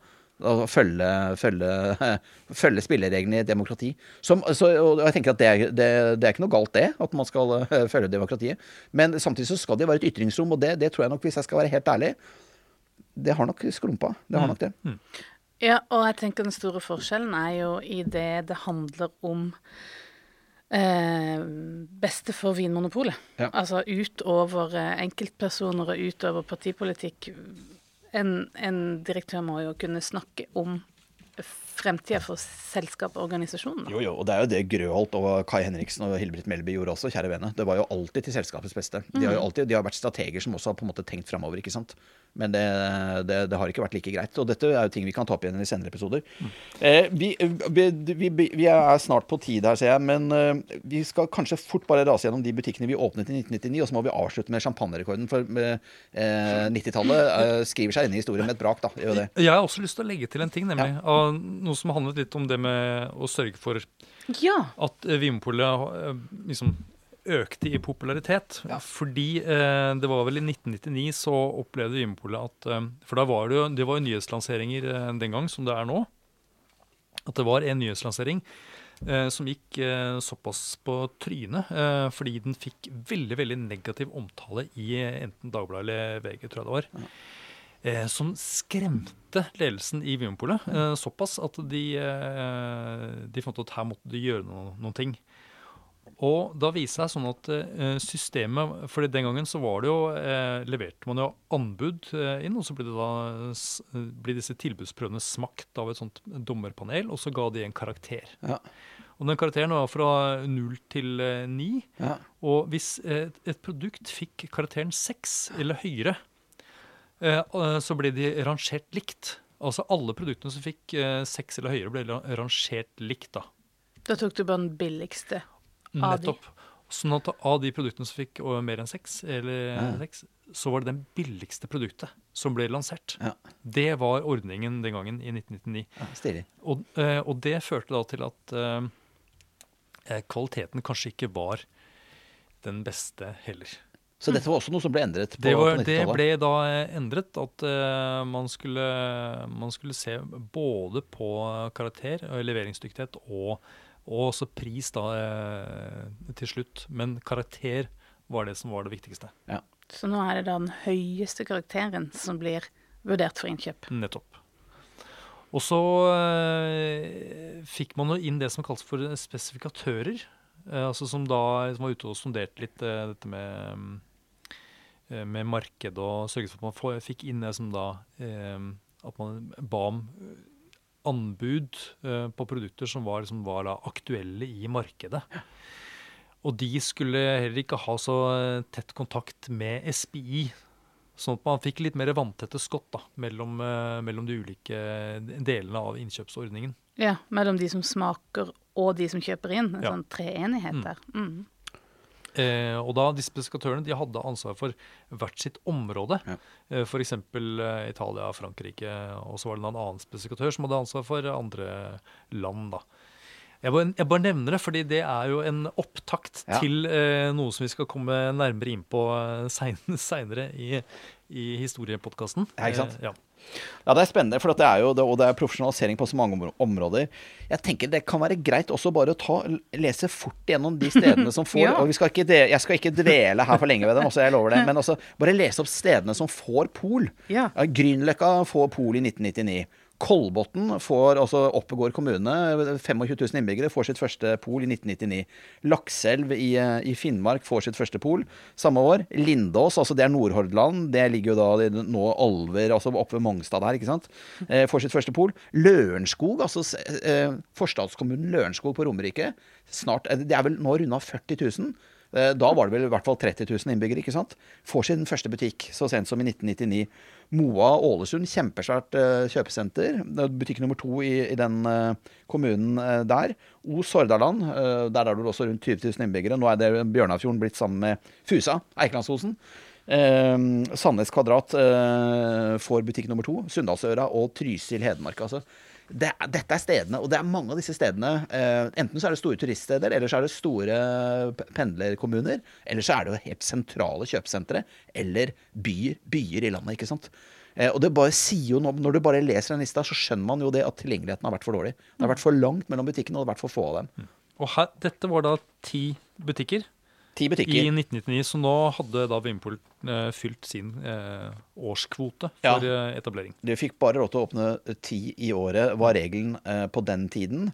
Følge, følge, følge spillereglene i demokrati. Som, så, og jeg tenker at det er, det, det er, ikke noe galt, det, at man skal eh, følge demokratiet. Men samtidig så skal det være et ytringsrom, og det, det tror jeg nok, hvis jeg skal være helt ærlig, det har nok skrumpa. Det har mm. nok det. Mm. Ja, og jeg tenker den store forskjellen er jo i det det handler om eh, beste for Vinmonopolet. Ja. Altså utover eh, enkeltpersoner og utover partipolitikk. En, en direktør må jo kunne snakke om fremtida for selskap og organisasjonen. Jo, jo, og det er jo det Grøholt og Kai Henriksen og Hilbrit Melby gjorde også, kjære vene. Det var jo alltid til selskapets beste. De har jo mm. alltid, de har vært strateger som også har på en måte tenkt framover, ikke sant. Men det, det, det, har ikke vært like greit. Og dette er jo ting vi kan ta opp igjen i senere episoder. Mm. Eh, vi, vi, vi, er snart på tid her, ser jeg, men eh, vi skal kanskje fort bare rase gjennom de butikkene vi åpnet i 1999, og så må vi avslutte med champagnerekorden. For eh, 90-tallet uh, skriver seg inn i historien med et brak, da. Jeg har også lyst til å legge til en ting, nemlig. Ja. noe som handlet litt om det med å sørge for ja. at Vinmonopolet liksom økte i popularitet. Ja. Fordi eh, det var vel i 1999 så opplevde Vinmonopolet at eh, For da var det jo det var jo nyhetslanseringer eh, den gang, som det er nå. At det var en nyhetslansering eh, som gikk eh, såpass på trynet eh, fordi den fikk veldig veldig negativ omtale i enten Dagbladet eller VG, tror jeg det var. Eh, som skremte ledelsen i Vinmonopolet såpass at de, de fant ut at her måtte de gjøre noe, noen ting. Og da viser det seg sånn at eh, systemet For den gangen så var det jo eh, leverte man jo anbud eh, inn, og så ble, det da, ble disse tilbudsprøvene smakt av et sånt dommerpanel, og så ga de en karakter. Ja. Og den karakteren var fra null til ni. Ja. Og hvis et, et produkt fikk karakteren seks eller høyere, eh, så ble de rangert likt. Altså alle produktene som fikk eh, seks eller høyere, ble rangert likt. da. Da tok du bare den billigste. Nettopp. Sånn at av de produktene som fikk mer enn seks, eller Ja. seks, så var det den billigste produktet som ble lansert. Ja. Det var ordningen den gangen i 1999. Ja, Og, eh, og det førte da til at eh, eh, kvaliteten kanskje ikke var den beste heller. Så dette var også noe som ble endret på, Det, var, det ble da eh, endret at uh, man, skulle, man skulle se både på karakter, og leveringsdyktighet og, og også pris da eh, til slutt. Men karakter var det som var det viktigste. Så nå er det da den høyeste karakteren som blir vurdert for innkjøp. Nettopp. Og så eh, fikk man jo inn det som kalles for spesifikatører. Eh, altså som da som var ute og sonderte litt eh, dette med, med marked og sørget for at man fikk inn det som da eh, At man ba om anbud eh, på produkter som var, som var da aktuelle i markedet. Og de skulle heller ikke ha så eh, tett kontakt med SPI. Sånn at man fikk litt mer vanntette skott da, mellom, eh, mellom de ulike delene av innkjøpsordningen. Ja, mellom de som smaker og de som kjøper inn. En Ja. sånn treenighet Mm. der. Mm. Eh, og da de de hadde ansvar for hvert sitt område. Ja. Eh, F.eks. Eh, Italia, Frankrike, og så var det en annen spesifikatør som hadde ansvar for andre land. da. Jeg bare, jeg bare nevner det, fordi det er jo en opptakt Ja. til eh, noe som vi skal komme nærmere inn på eh, seinere i, i historiepodkasten. Ja, ikke sant? Eh, ja. Ja, det er spennende, for det er jo, det, og det er profesjonalisering på så mange områder. Jeg tenker det kan være greit også bare å ta, lese fort gjennom de stedene som får Ja. og vi skal ikke Jeg skal ikke dvele her for lenge ved dem, også, jeg lover det. Men også bare lese opp stedene som får pol. Ja, Grünerløkka får pol i 1999. Kolbotn får, altså Oppegård kommune, 25 000 innbyggere, får sitt første pol i 1999. Lakselv i, eh, i Finnmark får sitt første pol samme år. Lindås, altså det er Nordhordland, det ligger jo da nå Alver, altså oppe ved Mongstad der, ikke sant, eh, får sitt første pol. Lørenskog, altså eh, forstadskommunen Lørenskog på Romerike, snart, eh, det er vel nå runda 40 000. Eh, Da var det vel i hvert fall 30 000 innbyggere. ikke sant? Får sin første butikk så sent som i 1999. Moa Ålesund, kjempesvært eh, kjøpesenter. Er Butikk nummer to i, i den eh, kommunen der. Os Hordaland, eh, der er det også rundt 20 000 innbyggere. Nå er det Bjørnafjorden blitt sammen med Fusa, Eikelandsosen. Eh, Sandnes Kvadrat eh, får butikk nummer to. Sunndalsøra og Trysil Hedmark. altså det, dette er stedene, og det er mange av disse stedene. Eh, enten så er det store turiststeder, eller så er det store pendlerkommuner. Eller så er det jo helt sentrale kjøpesentre, eller byer, byer i landet. ikke sant? Eh, og det bare sier jo noe, Når du bare leser den lista, så skjønner man jo det at tilgjengeligheten har vært for dårlig. Det har vært for langt mellom butikkene, og det har vært for få av dem. Og her, dette var da ti butikker Ti i 1999, så nå hadde da Vinpol eh, fylt sin eh, årskvote for ja. etablering. Du fikk bare råd til å åpne ti i året, var regelen eh, på den tiden.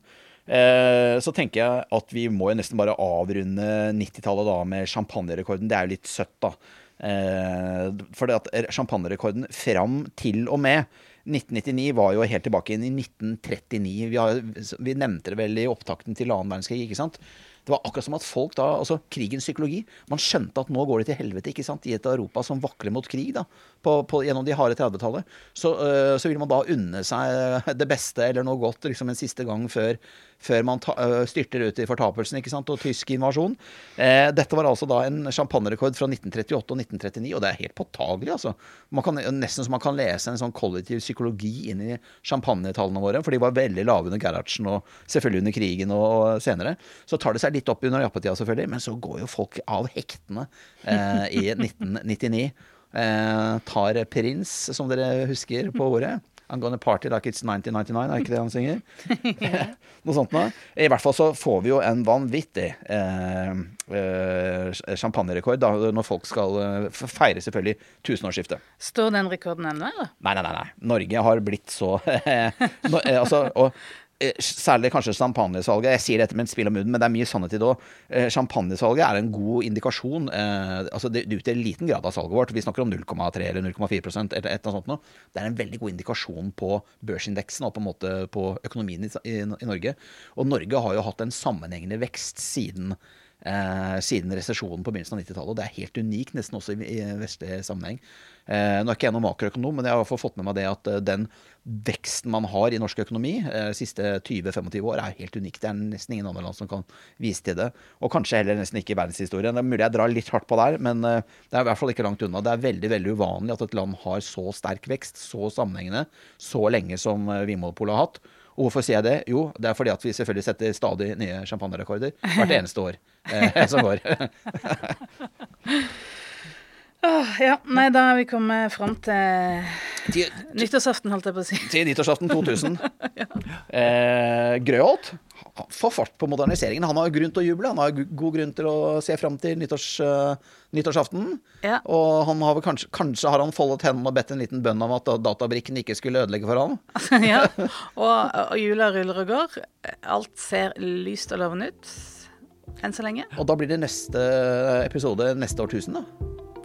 Eh, så tenker jeg at vi må jo nesten bare avrunde 90-tallet da med champagnerekorden. Det er jo litt søtt, da. Eh, for at champagnerekorden fram til og med 1999 var jo helt tilbake inn i 1939. Vi, har, vi nevnte det vel i opptakten til annen verdenskrig, ikke sant. Det var akkurat som at folk da, altså krigens psykologi Man skjønte at nå går det til helvete ikke sant, i et Europa som vakler mot krig da, på, på, gjennom de harde 30-tallet. Så, øh, så vil man da unne seg det beste eller noe godt liksom en siste gang før, før man ta, øh, styrter ut i fortapelsen ikke sant, og tysk invasjon. Eh, dette var altså da en champagnerekord fra 1938 og 1939, og det er helt påtagelig. altså. Man kan, nesten så man kan lese en sånn kollektiv psykologi inn i champagnetallene våre, for de var veldig lave under Gerhardsen og selvfølgelig under krigen og, og senere. Så tar det seg litt opp under jappetida, selvfølgelig, men så går jo folk av hektene eh, i 1999. Eh, tar prins, som dere husker på ordet. I'm gonna party like it's 1999, er ikke det han synger? noe sånt noe. I hvert fall så får vi jo en vanvittig eh, eh, champagnerekord når folk skal eh, feire selvfølgelig tusenårsskiftet. Står den rekorden ennå, eller? Nei, nei, nei. nei. Norge har blitt så no, eh, altså, og, Særlig kanskje champagnesalget. Jeg sier dette med et spill om munnen, men det er mye sannhet i det òg. Champagnesalget er en god indikasjon. Eh, altså Det utgjør liten grad av salget vårt. Vi snakker om 0,3 eller 0,4 eller et eller annet noe. Det er en veldig god indikasjon på børsindeksen og på en måte på økonomien i, Norge. Og Norge har jo hatt en sammenhengende vekst siden eh, siden resesjonen på begynnelsen av 90-tallet. Og det er helt unikt, nesten også i vestlig sammenheng. Eh, nå er ikke jeg noen makroøkonom, men jeg har i hvert fall fått med meg det at eh, den veksten man har i norsk økonomi eh, de siste 20-25 år, er helt unik. Det er nesten ingen andre land som kan vise til det. Og kanskje heller nesten ikke i verdenshistorien. Det er mulig jeg drar litt hardt på der, men eh, det er i hvert fall ikke langt unna. Det er veldig veldig uvanlig at et land har så sterk vekst, så sammenhengende, så lenge som eh, Vinmonopolet har hatt. Og hvorfor sier jeg det? Jo, det er fordi at vi selvfølgelig setter stadig nye champagnerekorder hvert eneste år eh, som går. Åh, ja, nei, da er vi kommet fram til nyttårsaften, holdt jeg på å si. Til nyttårsaften 2000. eh, Grøholt får fart på moderniseringen. Han har grunn til å juble. Han har god grunn til å se fram til nyttårs, uh, nyttårsaften. Ja. Og han har vel kanskje, kanskje har han foldet hendene og bedt en liten bønn om at databrikken ikke skulle ødelegge for han. ja, og, og jula ruller og går. Alt ser lyst og lovende ut enn så lenge. Og da blir det neste episode neste årtusen, da.